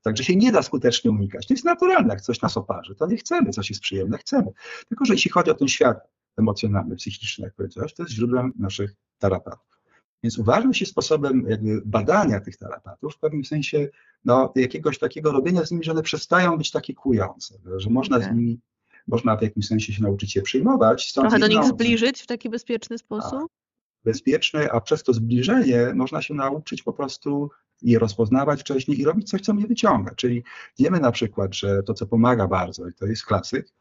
Także się nie da skutecznie unikać. To jest naturalne, jak coś nas oparzy, to nie chcemy, coś jest przyjemne, chcemy. Tylko, że jeśli chodzi o ten świat emocjonalny, psychiczny, jak powiedziałeś, to jest źródłem naszych tarapatów. Więc uważność jest sposobem jakby badania tych tarapatów, w pewnym sensie no, jakiegoś takiego robienia z nimi, że one przestają być takie kłujące, że można okay. z nimi można w jakimś sensie się nauczyć je przyjmować. Trochę do nich zbliżyć w taki bezpieczny sposób? A, bezpieczny, a przez to zbliżenie można się nauczyć po prostu je rozpoznawać wcześniej i robić coś, co mnie wyciąga. Czyli wiemy na przykład, że to, co pomaga bardzo, i to jest klasyk,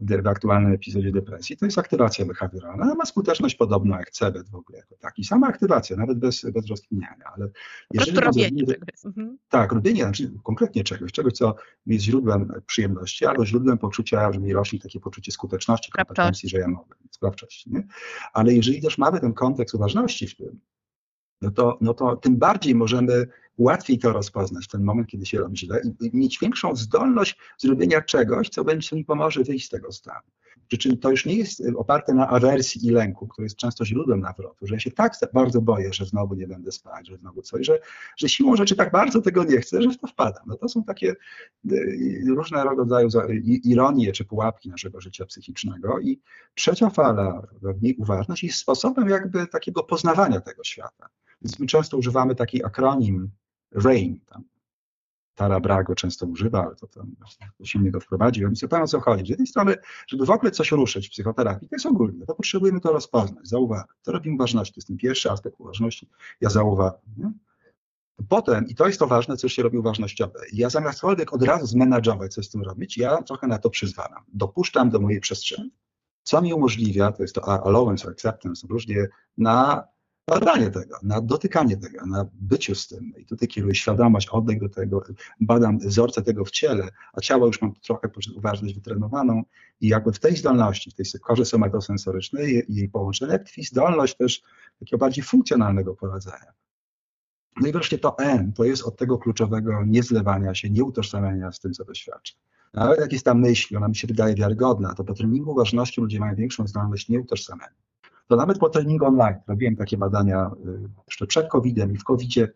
w aktualnym epizodzie depresji, to jest aktywacja behawioralna. Ona ma skuteczność podobną jak CBD w ogóle jako taki. Sama aktywacja, nawet bez, bez rozkminiania. Ale jeżeli po robienie czegoś. Mhm. Tak, robienie znaczy konkretnie czegoś, czegoś, co jest źródłem przyjemności albo źródłem poczucia, że mi rośnie takie poczucie skuteczności, kompetencji, że ja mogę, sprawczości. Nie? Ale jeżeli też mamy ten kontekst uważności w tym, no to, no to tym bardziej możemy łatwiej to rozpoznać ten moment, kiedy się robi źle i mieć większą zdolność zrobienia czegoś, co będzie mi pomoże wyjść z tego stanu. Przy czym to już nie jest oparte na awersji i lęku, który jest często źródłem nawrotu, że ja się tak bardzo boję, że znowu nie będę spać, że znowu coś, że, że siłą rzeczy tak bardzo tego nie chcę, że w to wpadam. No to są takie y, różne rodzaju ironie czy pułapki naszego życia psychicznego i trzecia fala, w niej uważność jest sposobem jakby takiego poznawania tego świata. Więc my często używamy taki akronim RAIN, tam Tara Brago często używa, ale to tam silnie go wprowadził. Więc zupełnie o co chodzi. Z jednej strony, żeby w ogóle coś ruszyć w psychoterapii, to jest ogólne, to potrzebujemy to rozpoznać, zauważyć. To robimy uważności, to jest ten pierwszy aspekt uważności, ja zauważam. Nie? Potem, i to jest to ważne, co się robi uważnościowe, ja zamiastkolwiek od razu zmenadżować, co z tym robić, ja trochę na to przyzwalam. Dopuszczam do mojej przestrzeni, co mi umożliwia, to jest to allowance acceptance, różnie na badanie tego, na dotykanie tego, na byciu z tym. I tutaj kieruję świadomość, oddech do tego, badam wzorce tego w ciele, a ciało już mam trochę uważność wytrenowaną i jakby w tej zdolności, w tej korze somatosensorycznej i jej połączenie, tkwi zdolność też takiego bardziej funkcjonalnego prowadzenia. No i wreszcie to N, to jest od tego kluczowego niezlewania się, nieutożsamiania z tym, co doświadcza. Nawet jak jest ta myśl, ona mi się wydaje wiarygodna, to po treningu uważności ludzie mają większą zdolność nieutożsamiania to nawet po treningu online robiłem takie badania y, jeszcze przed COVID-em i w COVID-zie.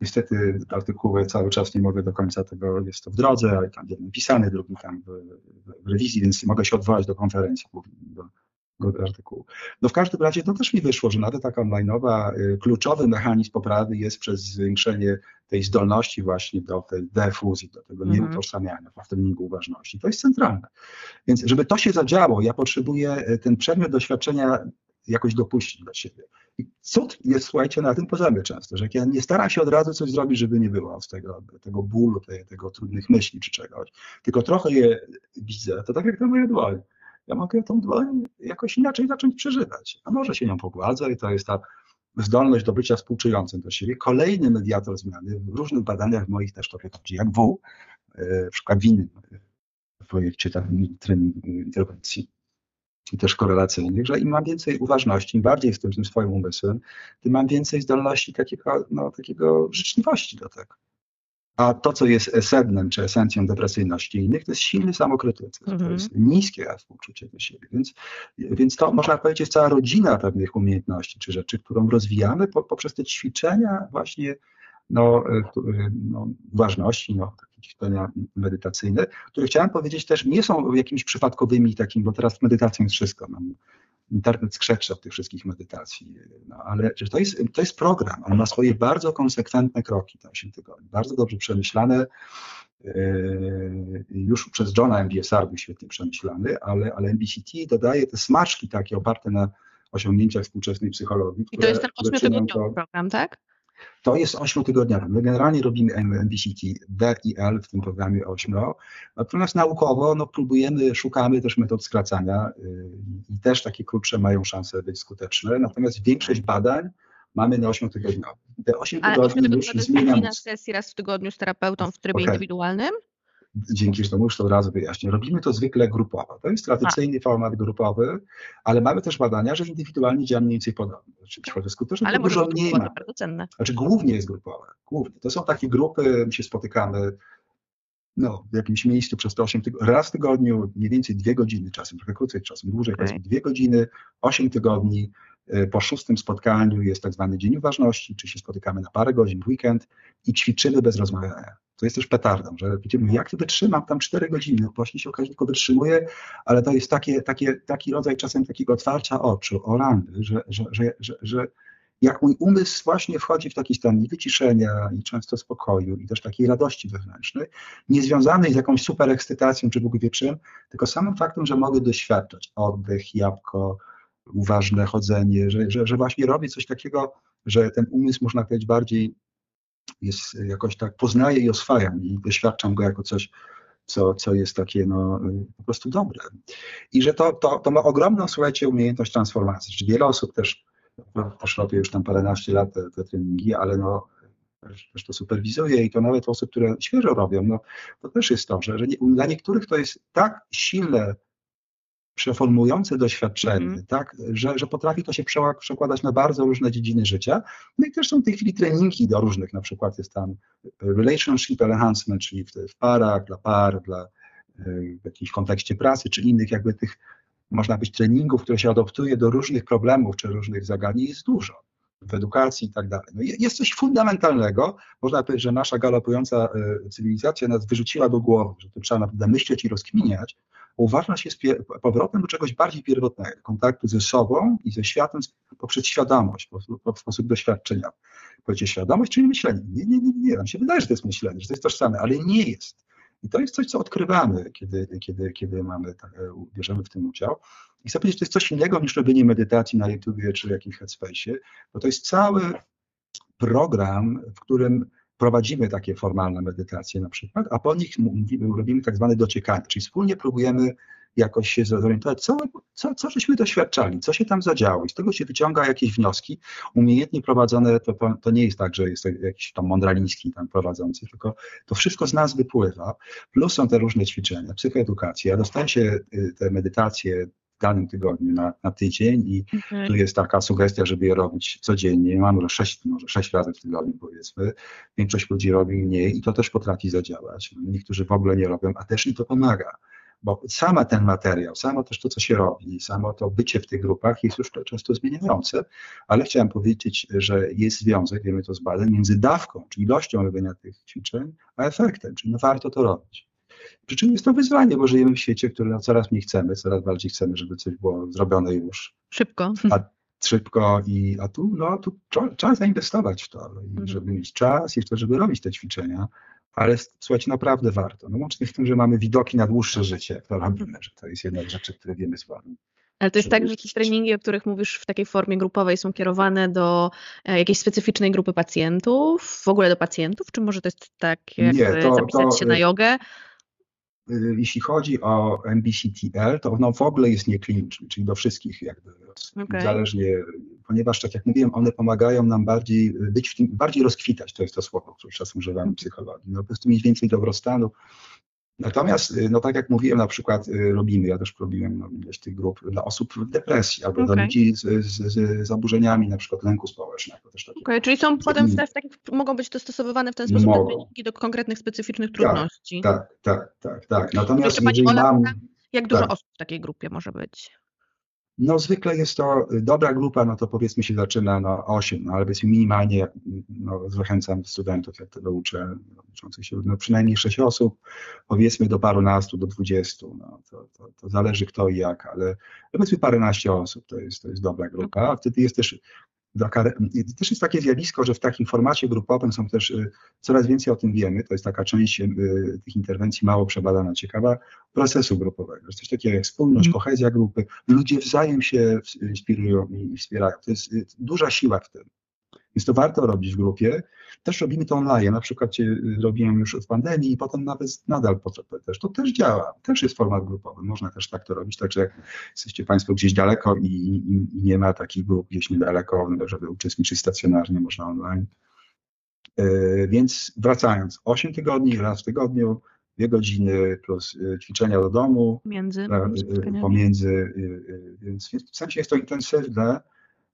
Niestety artykuły cały czas nie mogę do końca tego, jest to w drodze, ale tam jeden pisany, drugi tam w, w, rewizji, więc mogę się odwołać do konferencji, do, do artykułu. No w każdym razie to też mi wyszło, że nawet taka online'owa y, kluczowy mechanizm poprawy jest przez zwiększenie tej zdolności właśnie do tej defuzji, do tego mhm. nieutożsamiania w treningu uważności. To jest centralne. Więc żeby to się zadziało, ja potrzebuję y, ten przedmiot doświadczenia jakoś dopuścić do siebie. I cud jest, słuchajcie, na tym poziomie często, że ja nie staram się od razu coś zrobić, żeby nie było z tego, tego bólu, tej, tego trudnych myśli czy czegoś, tylko trochę je widzę. To tak jak ta moja dłoń. Ja mogę tą dłoń jakoś inaczej zacząć przeżywać. A może się nią pogładzę i to jest ta zdolność do bycia współczującym do siebie. Kolejny mediator zmiany w różnych badaniach moich też to wychodzi, jak W, e, w przykład w innym projekcie tam, trening interwencji i też korelacyjnych, że im mam więcej uważności, im bardziej jestem tym swoim umysłem, tym mam więcej zdolności takiego, no, takiego życzliwości do tego. A to, co jest sednem czy esencją depresyjności innych, to jest silny samokrytycyzm, mm -hmm. to mhm. jest niskie współczucie do siebie. Więc, więc to można powiedzieć jest cała rodzina pewnych umiejętności czy rzeczy, którą rozwijamy po, poprzez te ćwiczenia właśnie no, e, e, no, ważności, no, takie ćwiczenia medytacyjne, które chciałem powiedzieć też nie są jakimiś przypadkowymi takim, bo teraz medytacją jest wszystko. Mam internet skrzeczy od tych wszystkich medytacji, no, ale to jest, to jest program, on ma swoje bardzo konsekwentne kroki, te 8 tygodni, bardzo dobrze przemyślane, yy, już przez Johna MBSR był świetnie przemyślany, ale, ale MBCT dodaje te smaczki takie oparte na osiągnięciach współczesnej psychologii. I to jest ten ośmiotygodniowy program, tak? To jest ośmiotygodniowy. My generalnie robimy MBCT D i L w tym programie 8, natomiast naukowo no, próbujemy, szukamy też metod skracania yy, i też takie krótsze mają szansę być skuteczne, natomiast większość badań mamy na 8 tygodniowych. Te 8 tygodni już zmieniamy. na sesji raz w tygodniu z terapeutą w trybie okay. indywidualnym? Dzięki że to już to od razu wyjaśnię. Robimy to zwykle grupowo. To jest tradycyjny A. format grupowy, ale mamy też badania, że indywidualnie działa mniej więcej podobnie. Czyli skuteczność skuteczne, ale dużo mniej ma. bardzo cenne. Znaczy głównie jest grupowe. Głównie. To są takie grupy, my się spotykamy no, w jakimś miejscu przez te 8 tygodni, raz w tygodniu, mniej więcej dwie godziny, czasem trochę krócej, czasem dłużej, okay. czasem dwie godziny, 8 tygodni. Y, po szóstym spotkaniu jest tak zwany dzień uważności, czy się spotykamy na parę godzin w weekend i ćwiczymy bez rozmawiania. To jest też petardą, że widzimy, jak to wytrzymam tam 4 godziny, właśnie się okaże, tylko wytrzymuję, ale to jest takie, takie, taki rodzaj czasem takiego otwarcia oczu, orandy, że, że, że, że, że jak mój umysł właśnie wchodzi w taki stan wyciszenia i często spokoju i też takiej radości wewnętrznej, niezwiązanej z jakąś super ekscytacją czy Bóg wie czym, tylko samym faktem, że mogę doświadczać oddech, jabłko, uważne chodzenie, że, że, że właśnie robię coś takiego, że ten umysł, można powiedzieć, bardziej jest jakoś tak, poznaję i oswajam i doświadczam go jako coś, co, co jest takie no, po prostu dobre. I że to, to, to ma ogromną, słuchajcie, umiejętność transformacji. Czyli wiele osób też, też robię już tam paręnaście lat te, te treningi, ale no, też, też to superwizuje i to nawet osób, które świeżo robią, no, to też jest to, że, że nie, dla niektórych to jest tak silne przeformujące doświadczenie, mm. tak, że, że potrafi to się przekładać na bardzo różne dziedziny życia. No i też są w tej chwili treningi do różnych, na przykład jest tam relationship enhancement, czyli w, w parach, dla par, dla, e, w jakimś kontekście pracy, czy innych jakby tych, można być treningów, które się adoptuje do różnych problemów, czy różnych zagadnień jest dużo w edukacji i tak dalej. No jest coś fundamentalnego, można powiedzieć, że nasza galopująca e, cywilizacja nas wyrzuciła do głowy, że to trzeba naprawdę myśleć i rozkminiać, uważność jest powrotem do czegoś bardziej pierwotnego, kontaktu ze sobą i ze światem poprzez świadomość, w sposób doświadczenia. Powiecie świadomość, czyli myślenie. Nie, nie, nie, nie, nam się wydaje, że to jest myślenie, że to jest tożsame, ale nie jest. I to jest coś, co odkrywamy, kiedy, kiedy, kiedy mamy, tak, e, bierzemy w tym udział. I chcę powiedzieć, to jest coś innego niż robienie medytacji na YouTubie czy jakimś headspace, bo to jest cały program, w którym prowadzimy takie formalne medytacje na przykład, a po nich mówimy, robimy tak zwane dociekanie, czyli wspólnie próbujemy jakoś się zorientować, co, co, co żeśmy doświadczali, co się tam zadziało. I z tego się wyciąga jakieś wnioski. Umiejętnie prowadzone to, to nie jest tak, że jest jakiś tam mądraliński tam prowadzący, tylko to wszystko z nas wypływa, plus są te różne ćwiczenia, psychoedukacja, dostaje się y, te medytacje w danym tygodniu na, na tydzień i mhm. tu jest taka sugestia, żeby je robić codziennie. Mam może sześć, może sześć razy w tygodniu powiedzmy. Większość ludzi robi mniej i to też potrafi zadziałać. Niektórzy w ogóle nie robią, a też im to pomaga. Bo sama ten materiał, samo też to, co się robi, samo to bycie w tych grupach jest już często zmieniające, ale chciałem powiedzieć, że jest związek, wiemy to z badań, między dawką, czyli ilością robienia tych ćwiczeń, a efektem, czyli no warto to robić. Przy czym jest to wyzwanie, bo żyjemy w świecie, który no coraz mniej chcemy, coraz bardziej chcemy, żeby coś było zrobione już. Szybko. A, szybko i a tu, no, tu trzeba zainwestować w to, mhm. żeby mieć czas i w to, żeby robić te ćwiczenia. Ale słuchajcie, naprawdę warto. No łącznie z tym, że mamy widoki na dłuższe życie, to robimy, że to jest jedna z rzeczy, które wiemy z wami. Ale to jest tak, że te treningi, o których mówisz w takiej formie grupowej są kierowane do e, jakiejś specyficznej grupy pacjentów, w ogóle do pacjentów, czy może to jest tak, jak Nie, to, zapisać to, się na jogę? Y, jeśli chodzi o MBCTL, to ono w ogóle jest niekliniczne, czyli do wszystkich jakby, okay. zależnie, ponieważ tak jak mówiłem, one pomagają nam bardziej być w tym, bardziej rozkwitać, to jest to słowo, które czasem używamy w psychologii, no po prostu mieć więcej dobrostanu, Natomiast, y, no tak jak mówiłem, na przykład y, robimy, ja też robiłem no, ileś tych grup dla osób w depresji albo okay. dla ludzi z, z, z, zaburzeniami na przykład lęku społecznego. Też takie okay, czyli są potem w, takich, mogą być dostosowane w ten sposób do konkretnych, specyficznych trudności. Tak, tak, tak, tak. tak. Natomiast jeżeli mam... Jak dużo tak. osób w takiej grupie może być? No zwykle jest to y, dobra grupa, no to powiedzmy się zaczyna na 8, no ale powiedzmy minimalnie, no, zachęcam studentów, jak tego uczę, uczących się, no przynajmniej 6 osób, powiedzmy do parunastu, do 20, no to, to, to zależy kto i jak, ale powiedzmy paręnaście osób to jest, to jest dobra grupa, a wtedy jest też też jest takie zjawisko, że w takim formacie grupowym są też, y, coraz więcej o tym wiemy, to jest taka część y, tych interwencji mało przebadana, ciekawa, procesu grupowego. Jest coś takiego jak spójność, mm. kohezja grupy, ludzie wzajem się inspirują i wspierają. To jest y, duża siła w tym. Więc to warto robić w grupie. Też robimy to online. Na przykład robiłem już od pandemii i potem nawet nadal też. To też działa. Też jest format grupowy. Można też tak to robić. Także jak jesteście Państwo gdzieś daleko i, i, i nie ma takich grup gdzieś niedaleko, żeby uczestniczyć stacjonarnie, można online. Yy, więc wracając, 8 tygodni, raz w tygodniu, dwie godziny plus y, ćwiczenia do domu. Między. Y, pomiędzy. Więc w sensie jest to intensywne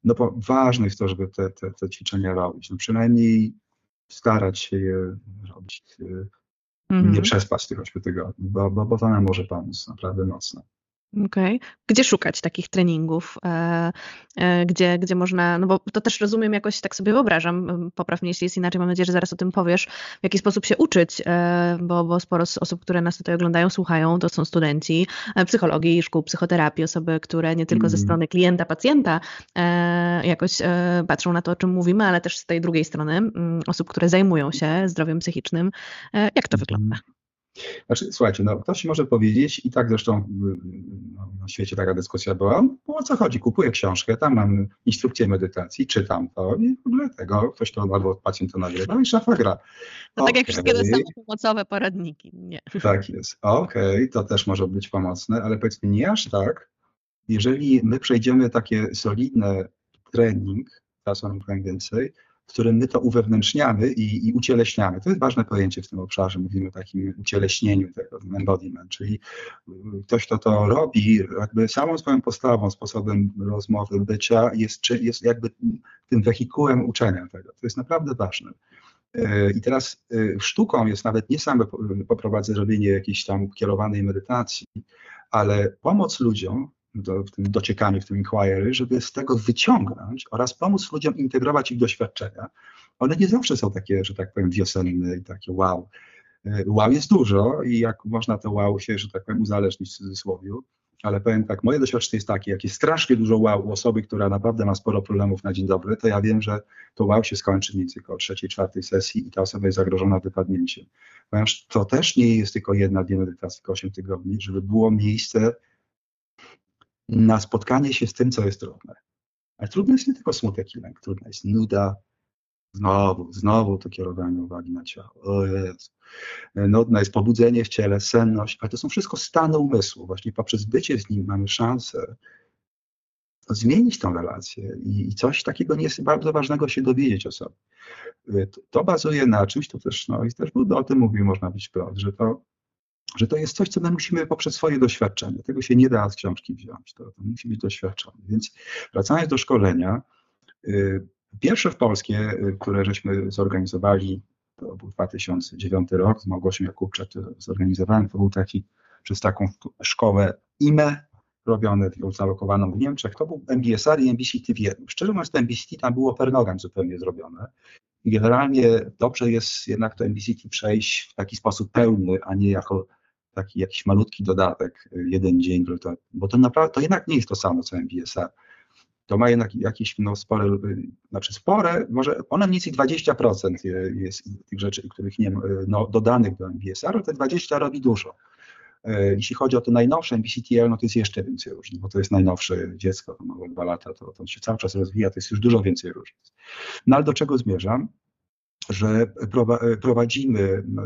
no bo ważne jest to, żeby te, te, te ćwiczenia robić. No przynajmniej starać się je robić. -hmm. Nie mhm. przespać tych 8 tygodni, bo, bo, bo to nam może pomóc naprawdę mocno. Okej. Okay. Gdzie szukać takich treningów? E, e, gdzie, gdzie można, no bo to też rozumiem jakoś, tak sobie wyobrażam, popraw mnie jeśli jest inaczej, mam nadzieję, że zaraz o tym powiesz, w jaki sposób się uczyć, e, bo, bo sporo osób, które nas tutaj oglądają, słuchają, to są studenci psychologii, szkół psychoterapii, osoby, które nie tylko ze mhm. strony klienta, pacjenta jakoś patrzą na to, o czym mówimy, ale też z tej drugiej strony osób, które zajmują się zdrowiem psychicznym. Jak to wygląda? Znaczy, słuchajcie, no, ktoś może powiedzieć, i tak zresztą no, na świecie taka dyskusja była, o co chodzi, kupuję książkę, tam mam instrukcję medytacji, czytam to i w ogóle tego, ktoś to albo pacjent to nagrywa i szafa gra. To tak jak wszystkie te pomocowe poradniki, nie. Tak jest, okej, okay, to też może być pomocne, ale powiedzmy nie aż tak, jeżeli my przejdziemy takie solidne trening, czasem więcej, w którym my to uwewnętrzniamy i, i, ucieleśniamy. To jest ważne pojęcie w tym obszarze. Mówimy o takim ucieleśnieniu tego, embodiment, czyli ktoś, kto to robi, jakby samą swoją postawą, sposobem rozmowy, bycia, jest, jest jakby tym wehikułem uczenia tego. To jest naprawdę ważne. E, I teraz e, sztuką jest nawet nie same poprowadzenie, robienie jakiejś tam kierowanej medytacji, ale pomoc ludziom do, w tym dociekaniu, w tym inquiry, żeby z tego wyciągnąć oraz pomóc ludziom integrować ich doświadczenia. One nie zawsze są takie, że tak powiem, wiosenne i takie wow. E, wow jest dużo i jak można to wow się, że tak powiem, uzależnić w cudzysłowie, ale powiem tak, moje doświadczenie jest takie, jak jest strasznie dużo wow u osoby, która naprawdę ma sporo problemów na dzień dobry, to ja wiem, że to wow się skończy mniej więcej około trzeciej, czwartej sesji i ta osoba jest zagrożona wypadnięciem. Ponieważ to też nie jest tylko jedna, dwie medytacje, tylko osiem tygodni, żeby było miejsce na spotkanie się z tym, co jest trudne. Ale trudne jest nie tylko smutek i lęk, trudna jest nuda, znowu, znowu to kierowanie uwagi na ciało. O Jezu. Nudne jest pobudzenie w ciele, senność, ale to są wszystko stany umysłu. Właśnie poprzez bycie z nim mamy szansę zmienić tą relację i coś takiego nie jest bardzo ważnego się dowiedzieć o sobie. To bazuje na czymś, to też, no i też o tym mówił, można być wprost, że to że to jest coś, co my musimy poprzez swoje doświadczenie. Tego się nie da z książki wziąć, to, to musi być doświadczone. Więc wracając do szkolenia, y, pierwsze w Polskie, y, które żeśmy zorganizowali, to był 2009 rok, z Małgosią Jakubczak zorganizowałem, to był taki przez taką szkołę IME, robione, zalokowaną w Niemczech, to był MBSR i MBCT w jednym. Szczerze mówiąc, to MBCT tam było per nogam zupełnie zrobione. I generalnie dobrze jest jednak to MBCT przejść w taki sposób pełny, a nie jako taki jakiś malutki dodatek, y, jeden dzień, bo to naprawdę, to jednak nie jest to samo co MBSR. To ma jednak jakieś no, spore, y, znaczy spore, może one mniej więcej 20% jest tych rzeczy, których nie ma, y, no, dodanych do MBSR, te 20 robi dużo. Jeśli chodzi o to najnowsze MBCTL, no to jest jeszcze więcej różnic, bo to jest najnowsze dziecko, to ma dwa lata, to, to się cały czas rozwija, to jest już dużo więcej różnic. No ale do czego zmierzam? Że prowadzimy, no,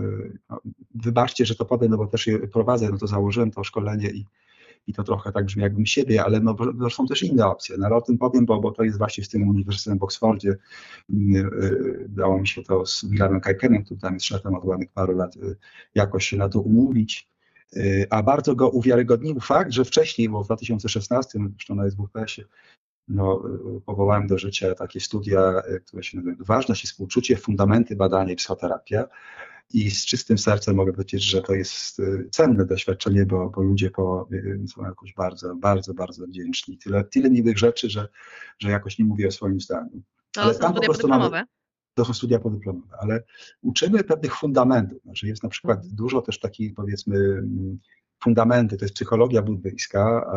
wybaczcie, że to powiem, no bo też je prowadzę, no to założyłem to szkolenie i, i to trochę tak brzmi jakbym siebie, ale no, no są też inne opcje. No, ale o tym powiem, bo, bo to jest właśnie z tym Uniwersytetem w Oksfordzie. Dało mi się to z Willemem Kajkenem, który tam jest szefem od ładnych paru lat, y, jakoś się na to umówić. A bardzo go uwiarygodnił fakt, że wcześniej, bo w 2016, zresztą na SWPS-ie, no, powołałem do życia takie studia, e, które się nazywają Ważność i współczucie, fundamenty badania i psychoterapia. I z czystym sercem mogę powiedzieć, że to jest e, cenne doświadczenie, bo, bo ludzie po, e, są jakoś bardzo, bardzo, bardzo wdzięczni. Tyle, tyle miłych rzeczy, że, że jakoś nie mówię o swoim zdaniu. To ale są studia podyplomowe? to są studia podyplomowe, ale uczymy pewnych fundamentów. Znaczy jest na przykład dużo też takich, powiedzmy, mm, fundamenty to jest psychologia buddyjska,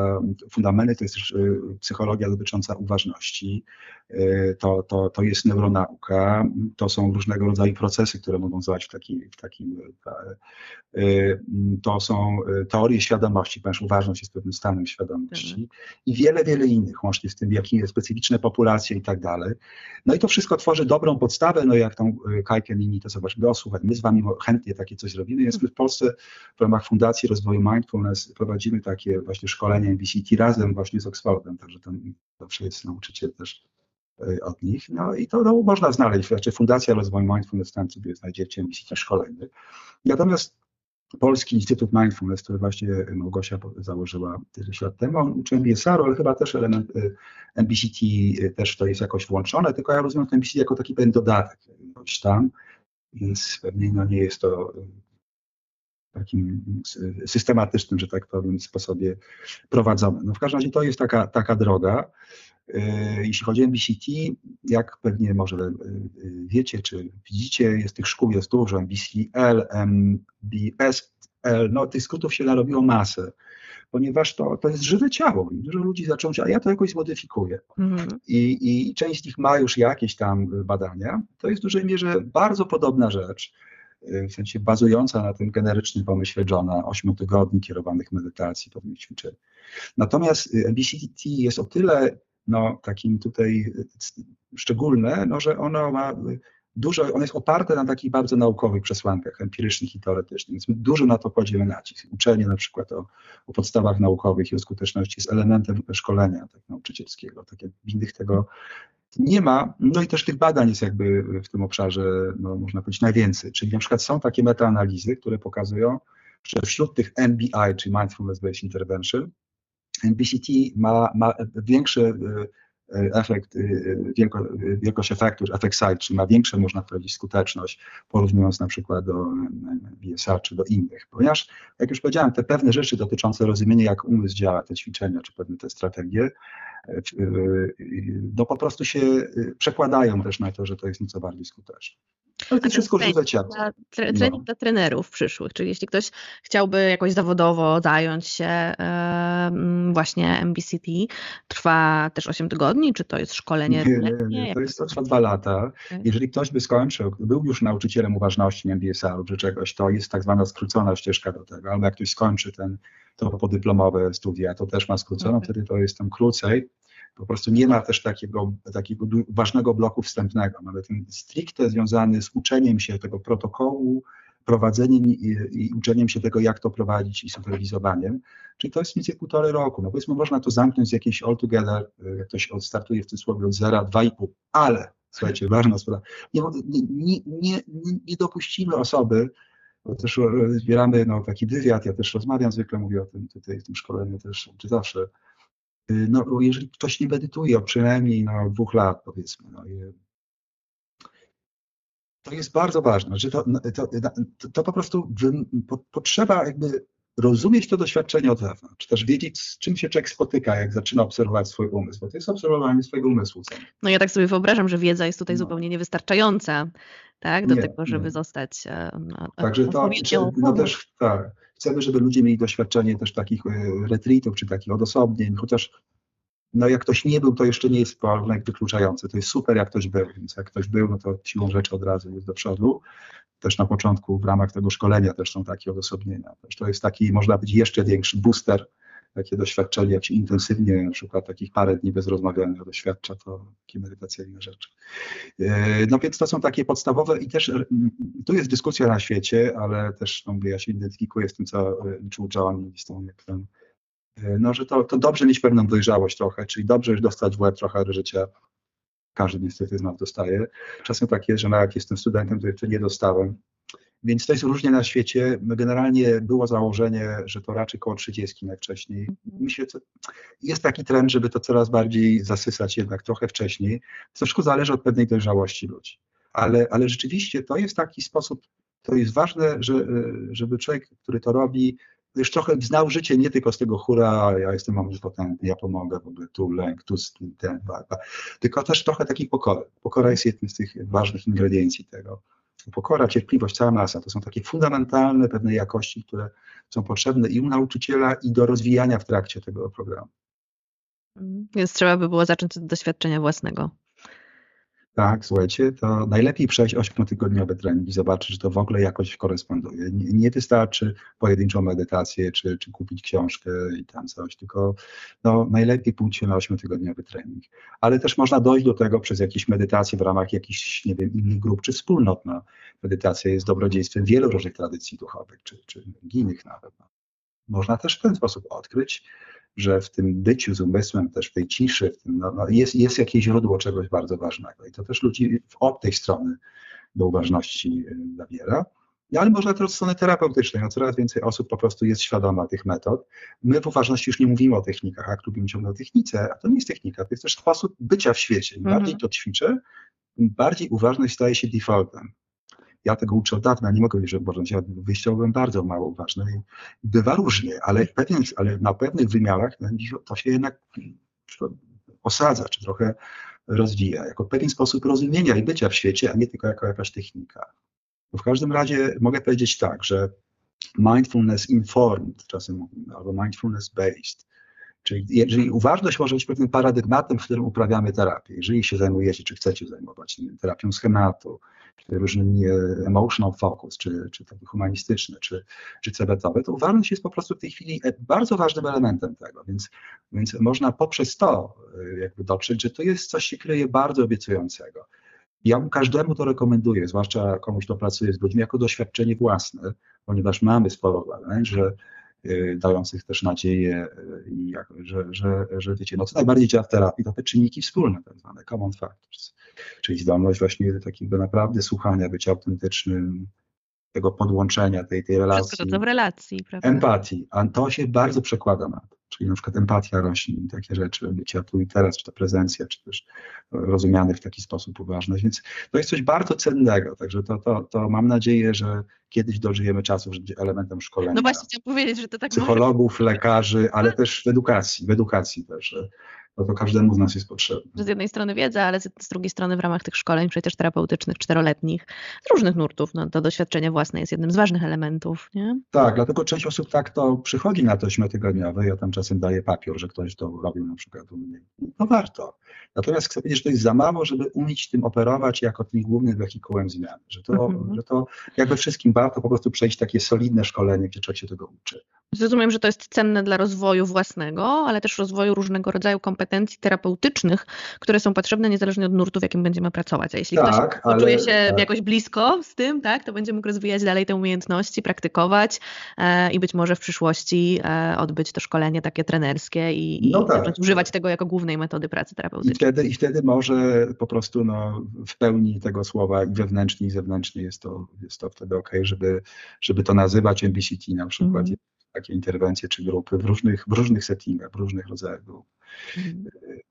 fundamenty to jest też y, psychologia dotycząca uważności, y, to, to, to jest neuronauka, to są różnego rodzaju procesy, które mogą działać w, taki, w takim. Y, to są teorie świadomości, ponieważ uważność jest pewnym stanem świadomości mhm. i wiele, wiele innych, łącznie z tym, jakie specyficzne populacje i tak dalej. No i to wszystko tworzy dobrą podstawę, no jak tą Kajken inni to zobacz, no słuchaj, my z wami chętnie takie coś zrobimy, jest w Polsce w ramach Fundacji Rozwoju Mindfulness prowadzimy takie właśnie szkolenia MBCT razem właśnie z Oxfordem, także tam zawsze jest nauczyciel też e, od nich. No i to no, można znaleźć, znaczy Fundacja Rozwoju Mindfulness, tam sobie znajdziecie MBCT szkolenie. Natomiast Polski Instytut Mindfulness, który właśnie Małgosia założyła tyle lat temu, on uczy MBSR, ale chyba też element MBCT e, też to jest jakoś włączone, tylko ja rozumiem MBCT jako taki pewien dodatek gdzieś tam, więc pewnie no, nie jest to takim systematycznym, że tak powiem, sposobie prowadzone. No w każdym razie to jest taka, taka droga. Y, jeśli chodzi o MBCT, jak pewnie może y, wiecie, czy widzicie, jest tych szkół jest dużo, MBCL, MBSL, no tych skrótów się narobiło masę, ponieważ to, to jest żywe ciało i dużo ludzi zaczęło się, a ja to jakoś zmodyfikuję. Mhm. I, I część z nich ma już jakieś tam badania. To jest w dużej mierze bardzo podobna rzecz w sensie bazująca na tym generycznym pomyśle Johna, 8 tygodni kierowanych medytacji, pewnych ćwiczeń. Natomiast MBCT jest o tyle no, takim tutaj szczególne, no, że ono ma dużo, on jest oparty na takich bardzo naukowych przesłankach empirycznych i teoretycznych, więc dużo na to kładziemy nacisk. Uczenie na przykład o, o podstawach naukowych i o skuteczności jest elementem szkolenia tak, nauczycielskiego. Tak jak w innych tego nie ma, no i też tych badań jest jakby w tym obszarze, no, można powiedzieć, najwięcej. Czyli na przykład są takie metaanalizy, które pokazują, że wśród tych MBI, czyli Mindfulness Based Intervention, MBCT ma, ma E, efekt, e, wielko, wielkość efektu, efekt size, czyli ma większą, można powiedzieć, skuteczność, porównując na przykład do BSR czy do innych. Ponieważ, jak już powiedziałem, te pewne rzeczy dotyczące rozumienia, jak umysł działa, te ćwiczenia, czy pewne te strategie, e, no po prostu się przekładają też na to, że to jest nieco bardziej skuteczne. Ale to wszystko rzuca ciało. Trening no. dla trenerów przyszłych, czyli jeśli ktoś chciałby jakoś zawodowo zająć się właśnie MBCT, trwa też 8 tygodni, czy to jest szkolenie? Nie, nie, nie. to jest to trwa dwa lata. Jeżeli ktoś by skończył, był już nauczycielem uważności MBSR czy czegoś, to jest tak zwana skrócona ścieżka do tego, albo jak ktoś skończy ten, to podyplomowe studia, to też ma skróconą, okay. wtedy to jest tam krócej. Po prostu nie ma też takiego, takiego ważnego bloku wstępnego. Mamy ten stricte związany z uczeniem się tego protokołu, prowadzeniem i, i, uczeniem się tego, jak to prowadzić i superwizowaniem. Czyli to jest mniej więcej półtorej roku. No powiedzmy, można to zamknąć z jakiejś all together, jak ktoś startuje w cudzysłowie od zera, dwa i pół, ale słuchajcie, ważna sprawa, nie, nie, nie, nie dopuścimy osoby, bo też zbieramy no, taki wywiad, ja też rozmawiam zwykle, mówię o tym tutaj w tym szkoleniu też, czy zawsze, Y, no, jeżeli ktoś nie medytuje przynajmniej no, dwóch lat, powiedzmy, no, to jest bardzo ważne, że to, no, to, to, to po prostu po, potrzeba jakby rozumieć to doświadczenie od wewnątrz, też wiedzieć, z czym się człowiek spotyka, jak zaczyna obserwować swój umysł, bo to jest obserwowanie swojego umysłu. No ja tak sobie wyobrażam, że wiedza jest tutaj no. zupełnie niewystarczająca, tak, do nie, tego, żeby nie. zostać e, no, Także to, no też tak, chcemy, żeby ludzie mieli doświadczenie też takich e, retreatów, czy takich odosobnień, chociaż no jak ktoś nie był, to jeszcze nie jest warunek wykluczający. To jest super, jak ktoś był, więc jak ktoś był, no to siłą rzeczy od razu jest do przodu. Też na początku w ramach tego szkolenia też są takie odosobnienia. Też to jest taki, można być jeszcze większy booster, takie doświadczenie, jak się intensywnie, na przykład takich parę dni bez rozmawiania doświadcza, to takie medytacyjne rzeczy. E, no więc to są takie podstawowe i też tu jest dyskusja na świecie, ale też no, ja się identyfikuję z tym, co e, czuł John i z tą jak ten no, że to, to dobrze mieć pewną dojrzałość trochę, czyli dobrze już dostać w łeb trochę życia. Każdy niestety z nas dostaje. Czasem tak jest, że no, jak jestem studentem, to jeszcze nie dostałem. Więc to jest różnie na świecie. Generalnie było założenie, że to raczej koło 30 najwcześniej. Myślę, że jest taki trend, żeby to coraz bardziej zasysać jednak trochę wcześniej. To troszkę zależy od pewnej dojrzałości ludzi. Ale, ale rzeczywiście to jest taki sposób, to jest ważne, że, żeby człowiek, który to robi, już trochę znał życie nie tylko z tego hura, ja jestem omnipotentny, ja pomogę, w ogóle tu lęk, tu ten, barba, tylko też trochę takiej pokory. Pokora jest jednym z tych ważnych ingrediencji tego. Pokora, cierpliwość, cała masa to są takie fundamentalne pewne jakości, które są potrzebne i u nauczyciela, i do rozwijania w trakcie tego programu. Więc trzeba by było zacząć od doświadczenia własnego. Tak, słuchajcie, to najlepiej przejść 8-tygodniowy trening i zobaczyć, że to w ogóle jakoś koresponduje. Nie, nie wystarczy pojedynczą medytację, czy, czy kupić książkę i tam coś, tylko no, najlepiej pójść się na 8-tygodniowy trening. Ale też można dojść do tego przez jakieś medytacje w ramach jakichś, nie wiem, innych grup, czy wspólnot. No. Medytacja jest dobrodziejstwem wielu różnych tradycji duchowych, czy, czy nawet. Można też w ten sposób odkryć, że w tym byciu z umysłem, też w tej ciszy, w tym, no, no jest, jest jakieś źródło czegoś bardzo ważnego. I to też ludzi od tej strony do uważności y, zabiera. No, ale można też od strony terapeutycznej. No, coraz więcej osób po prostu jest świadoma tych metod. My w uważności już nie mówimy o technikach, a lubimy ciągle o technice, a to nie jest technika, to jest też sposób bycia w świecie. Im bardziej mhm. to ćwiczę, tym bardziej uważność staje się defaultem ja tego uczę od dawna, nie mogę powiedzieć, że uważność, ja wyjściowo byłem bardzo mało uważny. Bywa różnie, ale, pewien, ale na pewnych wymiarach no, to się jednak osadza, czy trochę rozwija, jako pewien sposób rozumienia i bycia w świecie, a nie tylko jako jakaś technika. w każdym razie mogę powiedzieć tak, że mindfulness informed, czasem mówimy, albo mindfulness based, Czyli jeżeli uważność może być pewnym paradygmatem, w którym uprawiamy terapię, jeżeli się zajmujecie, czy chcecie zajmować wiem, terapią schematu, różnymi e, emotional focus, czy, czy taki humanistyczny, czy, czy cebetowy, to uważność jest po prostu w tej chwili e, bardzo ważnym elementem tego, więc, więc można poprzez to jakby dotrzeć, że to jest coś się kryje bardzo obiecującego. Ja każdemu to rekomenduję, zwłaszcza komuś, kto pracuje z ludźmi, jako doświadczenie własne, ponieważ mamy sporo badań, że dających też nadzieję, i że, że, że wiecie, no co najbardziej działa w terapii, to te czynniki wspólne, tak zwane common factors, czyli zdolność właśnie takiego naprawdę słuchania, bycia autentycznym, tego podłączenia, tej, tej relacji. Wszystko to w relacji, prawda? Empatii, a to się bardzo przekłada na to. Czyli na przykład empatia rośnie i takie rzeczy, bycia tu i teraz, czy ta prezencja, czy też rozumiany w taki sposób uważność. Więc to jest coś bardzo cennego. Także to, to, to mam nadzieję, że kiedyś dożyjemy czasów, że będzie elementem szkolenia. No właśnie chciałam powiedzieć, że to tak Psychologów, lekarzy, ale też w edukacji, w edukacji też no to każdemu z nas jest potrzebne. Z jednej strony wiedza, ale z drugiej strony w ramach tych szkoleń przecież terapeutycznych, czteroletnich, z różnych nurtów, no, to doświadczenie własne jest jednym z ważnych elementów, nie? Tak, dlatego część osób tak to przychodzi na to ośmiotygodniowe, ja tam czasem daję papier, że ktoś to robił na przykład u mnie. No warto. Natomiast chcę powiedzieć, że to jest za mało, żeby umieć tym operować jako tym głównym wehikułem zmiany, że to, mhm. że to jakby wszystkim warto po prostu przejść takie solidne szkolenie, gdzie człowiek się tego uczy. Zrozumiem, że to jest cenne dla rozwoju własnego, ale też rozwoju różnego rodzaju kompetencji terapeutycznych, które są potrzebne niezależnie od nurtu, w jakim będziemy pracować. A jeśli tak, ktoś poczuje się tak. jakoś blisko z tym, tak, to będzie mógł rozwijać dalej te umiejętności, praktykować e, i być może w przyszłości e, odbyć to szkolenie takie trenerskie i, no i tak. zacząć używać tego jako głównej metody pracy terapeutycznej. I wtedy, I wtedy może po prostu no, w pełni tego słowa i wewnętrznie i zewnętrznie jest to, jest to wtedy ok, żeby, żeby to nazywać MBCT na przykład. Mm takie interwencje czy grupy w różnych, w różnych settingach, w różnych rodzajach grup.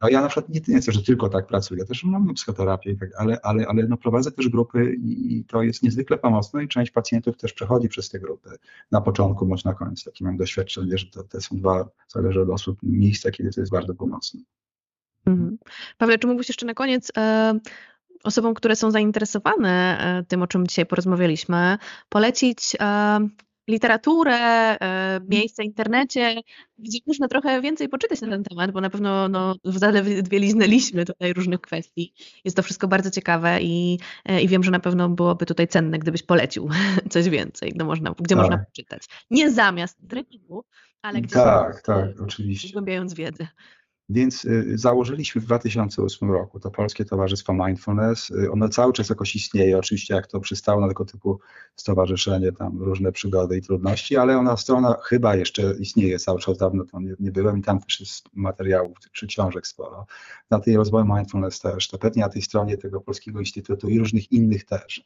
No ja na przykład nie, nie chcę, że tylko tak pracuję, też mam psychoterapię, tak, ale, ale, ale no prowadzę też grupy i to jest niezwykle pomocne i część pacjentów też przechodzi przez te grupy na początku bądź na końcu. Takie mam doświadczenie, że to, te są dwa, zależy od osób, miejsca, kiedy to jest bardzo pomocne. Mhm. Czy mógłbyś jeszcze na koniec e, osobom, które są zainteresowane e, tym, o czym dzisiaj porozmawialiśmy, polecić e, literaturę, e, mhm. miejsce w internecie, gdzie można trochę więcej poczytać na ten temat, bo na pewno no, zaledwie liznęliśmy tutaj różnych kwestii. Jest to wszystko bardzo ciekawe i, e, i wiem, że na pewno byłoby tutaj cenne, gdybyś polecił coś więcej, no można, gdzie tak. można poczytać. Nie zamiast treningu, ale gdzie tak, tak, oczywiście. zgłębiając wiedzę. Więc y, założyliśmy w 2008 roku to Polskie Towarzystwo Mindfulness. Y, ono cały czas jakoś istnieje, oczywiście jak to przystało na tego typu stowarzyszenie, tam różne przygody i trudności, ale ona strona chyba jeszcze istnieje cały czas, dawno tam nie, nie byłem i tam też jest materiałów czy książek sporo. Na tej rozwoju Mindfulness też, to pewnie na tej stronie tego Polskiego Instytutu i różnych innych też.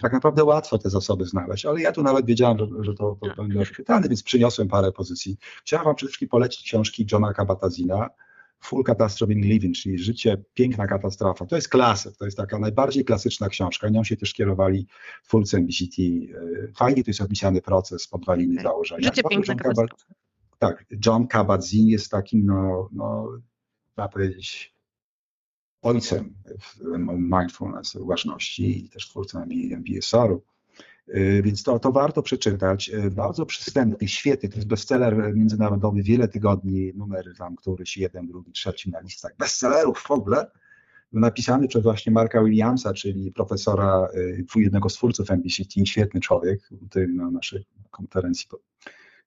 Tak naprawdę łatwo te zasoby znaleźć, ale ja tu nawet wiedziałem, że, że to, to będzie oświetlane, więc przyniosłem parę pozycji. Chciałem Wam przede wszystkim polecić książki Johna Kabat-Zina, Full Catastrophe in Living, czyli Życie, piękna katastrofa. To jest klasyk, to jest taka najbardziej klasyczna książka. Nią się też kierowali twórcy MBCT. E, fajnie tu jest opisany proces podwaliny okay. założenia. Życie, piękna katastrofa. Tak, John Kabat-Zinn jest takim, no, no, trzeba powiedzieć, ojcem mindfulness, uważności i też twórcą MBSR-u. Y, więc to, to warto przeczytać. Y, bardzo przystępny, świetny. To jest bestseller międzynarodowy, wiele tygodni, numery tam któryś jeden, drugi, trzeci na listach bestsellerów w ogóle. Napisany przez właśnie Marka Williamsa, czyli profesora, y, jednego z twórców Team, świetny człowiek, tym na naszej konferencji,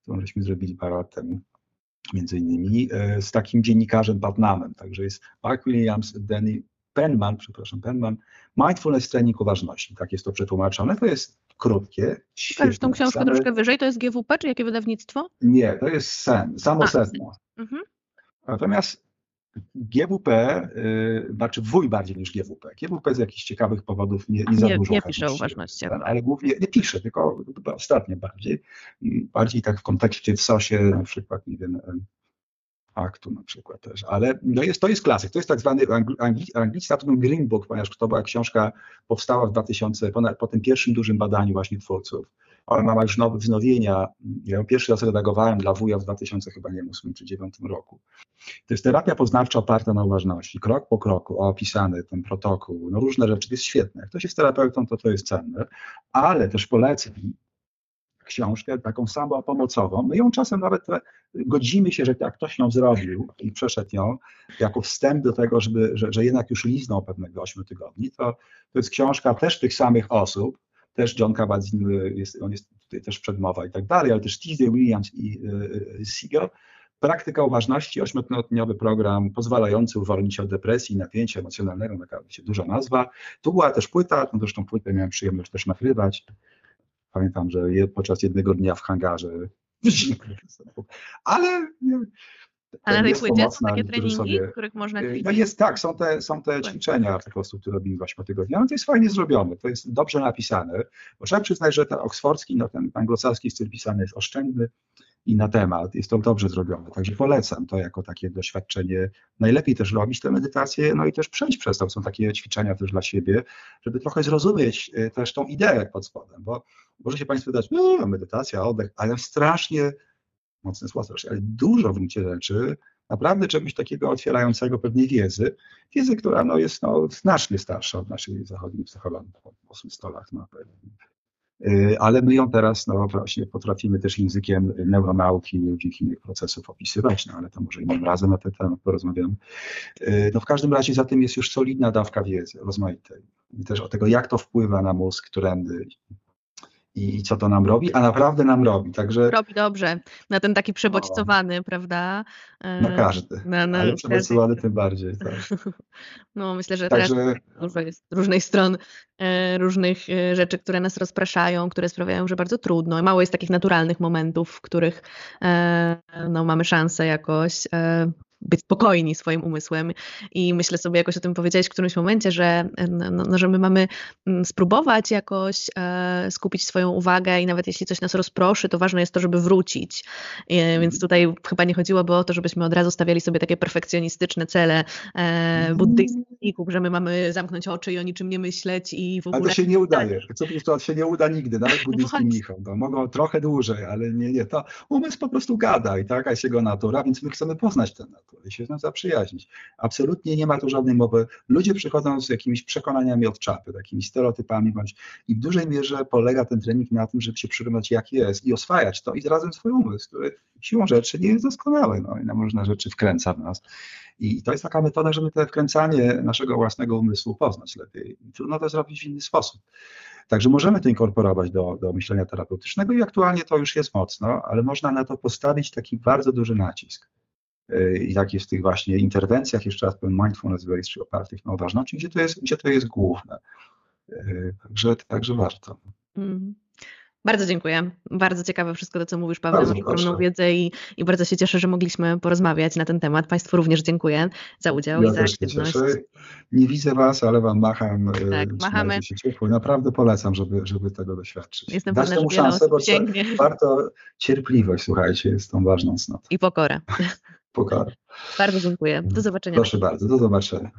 którą żeśmy zrobili parę lat temu między innymi, z takim dziennikarzem Batnamem. Także jest Mark Williams, Danny Penman, przepraszam, Penman, Mindfulness Training Uważności, tak jest to przetłumaczone. To jest krótkie. Pokażesz tą książkę same... troszkę wyżej, to jest GWP, czy jakie wydawnictwo? Nie, to jest SEN, samo sedno. Mhm. Natomiast GWP, y, znaczy wuj bardziej niż GWP. GWP z jakichś ciekawych powodów nie, nie za nie, dużo. Nie pisze o uważności. Ale głównie, nie pisze, tylko ostatnio bardziej. Bardziej tak w kontekście w sosie, na przykład, nie wiem, aktu na przykład też, ale no jest, to jest klasyk, to jest tak zwany angli, anglicy na Green Book, ponieważ to była książka, powstała w 2000, po, tym pierwszym dużym badaniu właśnie twórców. Ona ma już nowe wznowienia. Ja ją pierwszy raz redagowałem dla wuja w 2000 chyba nie 2008 czy 2009 roku. To jest terapia poznawcza oparta na uważności, krok po kroku, opisany ten protokół, no różne rzeczy, to jest świetne. Jak ktoś jest terapeutą, to to jest cenne, ale też polecam książkę taką samopomocową. My ją czasem nawet godzimy się, że jak ktoś ją zrobił i przeszedł ją jako wstęp do tego, żeby, że, że jednak już liznął pewnego 8 tygodni, to, to jest książka też tych samych osób, też John Kabat-Zinn, jest, on jest tutaj też przedmowa i tak dalej, ale też T.J. Williams i y, Siegel, Praktyka uważności, ośmiotygodniowy program pozwalający uwolnić się od depresji i napięcia emocjonalnego, taka się duża nazwa. Tu była też płyta, no zresztą płytę miałem przyjemność też nakrywać. Pamiętam, że podczas jednego dnia w hangarze. Ale ale na tej płycie są takie treningi, sobie, których można ćwiczyć? No jest tak, są te, są te ćwiczenia po prostu, które robimy właśnie tygodnia. No to jest fajnie zrobione, to jest dobrze napisane, bo trzeba przyznać, że ten oksfordzki, no ten anglosaski styl pisany jest oszczędny, i na temat. Jest to dobrze zrobione, także polecam to jako takie doświadczenie. Najlepiej też robić tę medytację, no i też przejść przez to. Są takie ćwiczenia też dla siebie, żeby trochę zrozumieć y, też tą ideę pod spodem, bo możecie Państwo dać, no medytacja, oddech, ale strasznie, mocne słowo, ale dużo w gruncie rzeczy naprawdę czegoś takiego otwierającego pewnej wiedzy, wiedzy, która no, jest no, znacznie starsza od naszej zachodniej psychologii po 800 lat. No, Y, ale my ją teraz no, właśnie potrafimy też językiem neuronauki i różnych innych procesów opisywać, no ale to może innym razem na ten temat porozmawiamy. Y, no w każdym razie za tym jest już solidna dawka wiedzy rozmaitej. I też o tego, jak to wpływa na mózg, którędy i co to nam robi, a naprawdę nam robi. Także, robi dobrze. Na ten taki przebodźcowany, no, prawda? Na każdy. Na, na ale przebodźcowany tym bardziej. Tak. No myślę, że Także... teraz dużo jest różnych stron, e, różnych e, rzeczy, które nas rozpraszają, które sprawiają, że bardzo trudno. Mało jest takich naturalnych momentów, w których e, no, mamy szansę jakoś być spokojni swoim umysłem. I myślę sobie, jakoś o tym powiedziałeś w którymś momencie, że, no, no, no że my mamy mm, spróbować jakoś e, skupić swoją uwagę i nawet jeśli coś nas rozproszy, to ważne jest to, żeby wrócić. E, więc tutaj chyba nie chodziłoby o to, żebyśmy od razu stawiali sobie takie perfekcjonistyczne cele e, buddyjskich, że my mamy zamknąć oczy i o niczym nie myśleć i w ogóle... Ale to się nie udaje. Co to się nie uda nigdy, nawet no buddyjskim mnichom. No, mogą trochę dłużej, ale nie, nie. To umysł po prostu gada i taka jest jego natura, więc my chcemy poznać tę naturę i się z nią zaprzyjaźnić. Absolutnie nie ma tu żadnej mowy. Ludzie przychodzą z jakimiś przekonaniami od czapy, takimi stereotypami, bądź i w dużej mierze polega ten trening na tym, żeby się przyglądać jak jest i oswajać to i zarazem swój umysł, który siłą rzeczy nie jest doskonały, no i na różne rzeczy wkręca w nas. I to jest taka metoda, żeby to wkręcanie naszego własnego umysłu poznać lepiej. Trudno to zrobić w inny sposób. Także możemy to inkorporować do, do myślenia terapeutycznego i aktualnie to już jest mocno, ale można na to postawić taki bardzo duży nacisk. Y, jak jest w tych właśnie interwencjach, jeszcze raz powiem, mindfulness based, opartych na uważności, gdzie to jest, gdzie to jest główne. Y, także, także warto. Mm. Bardzo dziękuję. Bardzo ciekawe wszystko to, co mówisz, Paweł. Masz ogromną wiedzę i, i bardzo się cieszę, że mogliśmy porozmawiać na ten temat. Państwu również dziękuję za udział ja i za aktywność. Nie widzę Was, ale Wam macham. Y, tak, machamy. Się ciepło. Naprawdę polecam, żeby, żeby tego doświadczyć. Jestem pewna, że szansę, bo warto cierpliwość, słuchajcie, jest tą ważną cnotą. I pokora. Pokora. Bardzo dziękuję. Do zobaczenia. Proszę bardzo, do zobaczenia.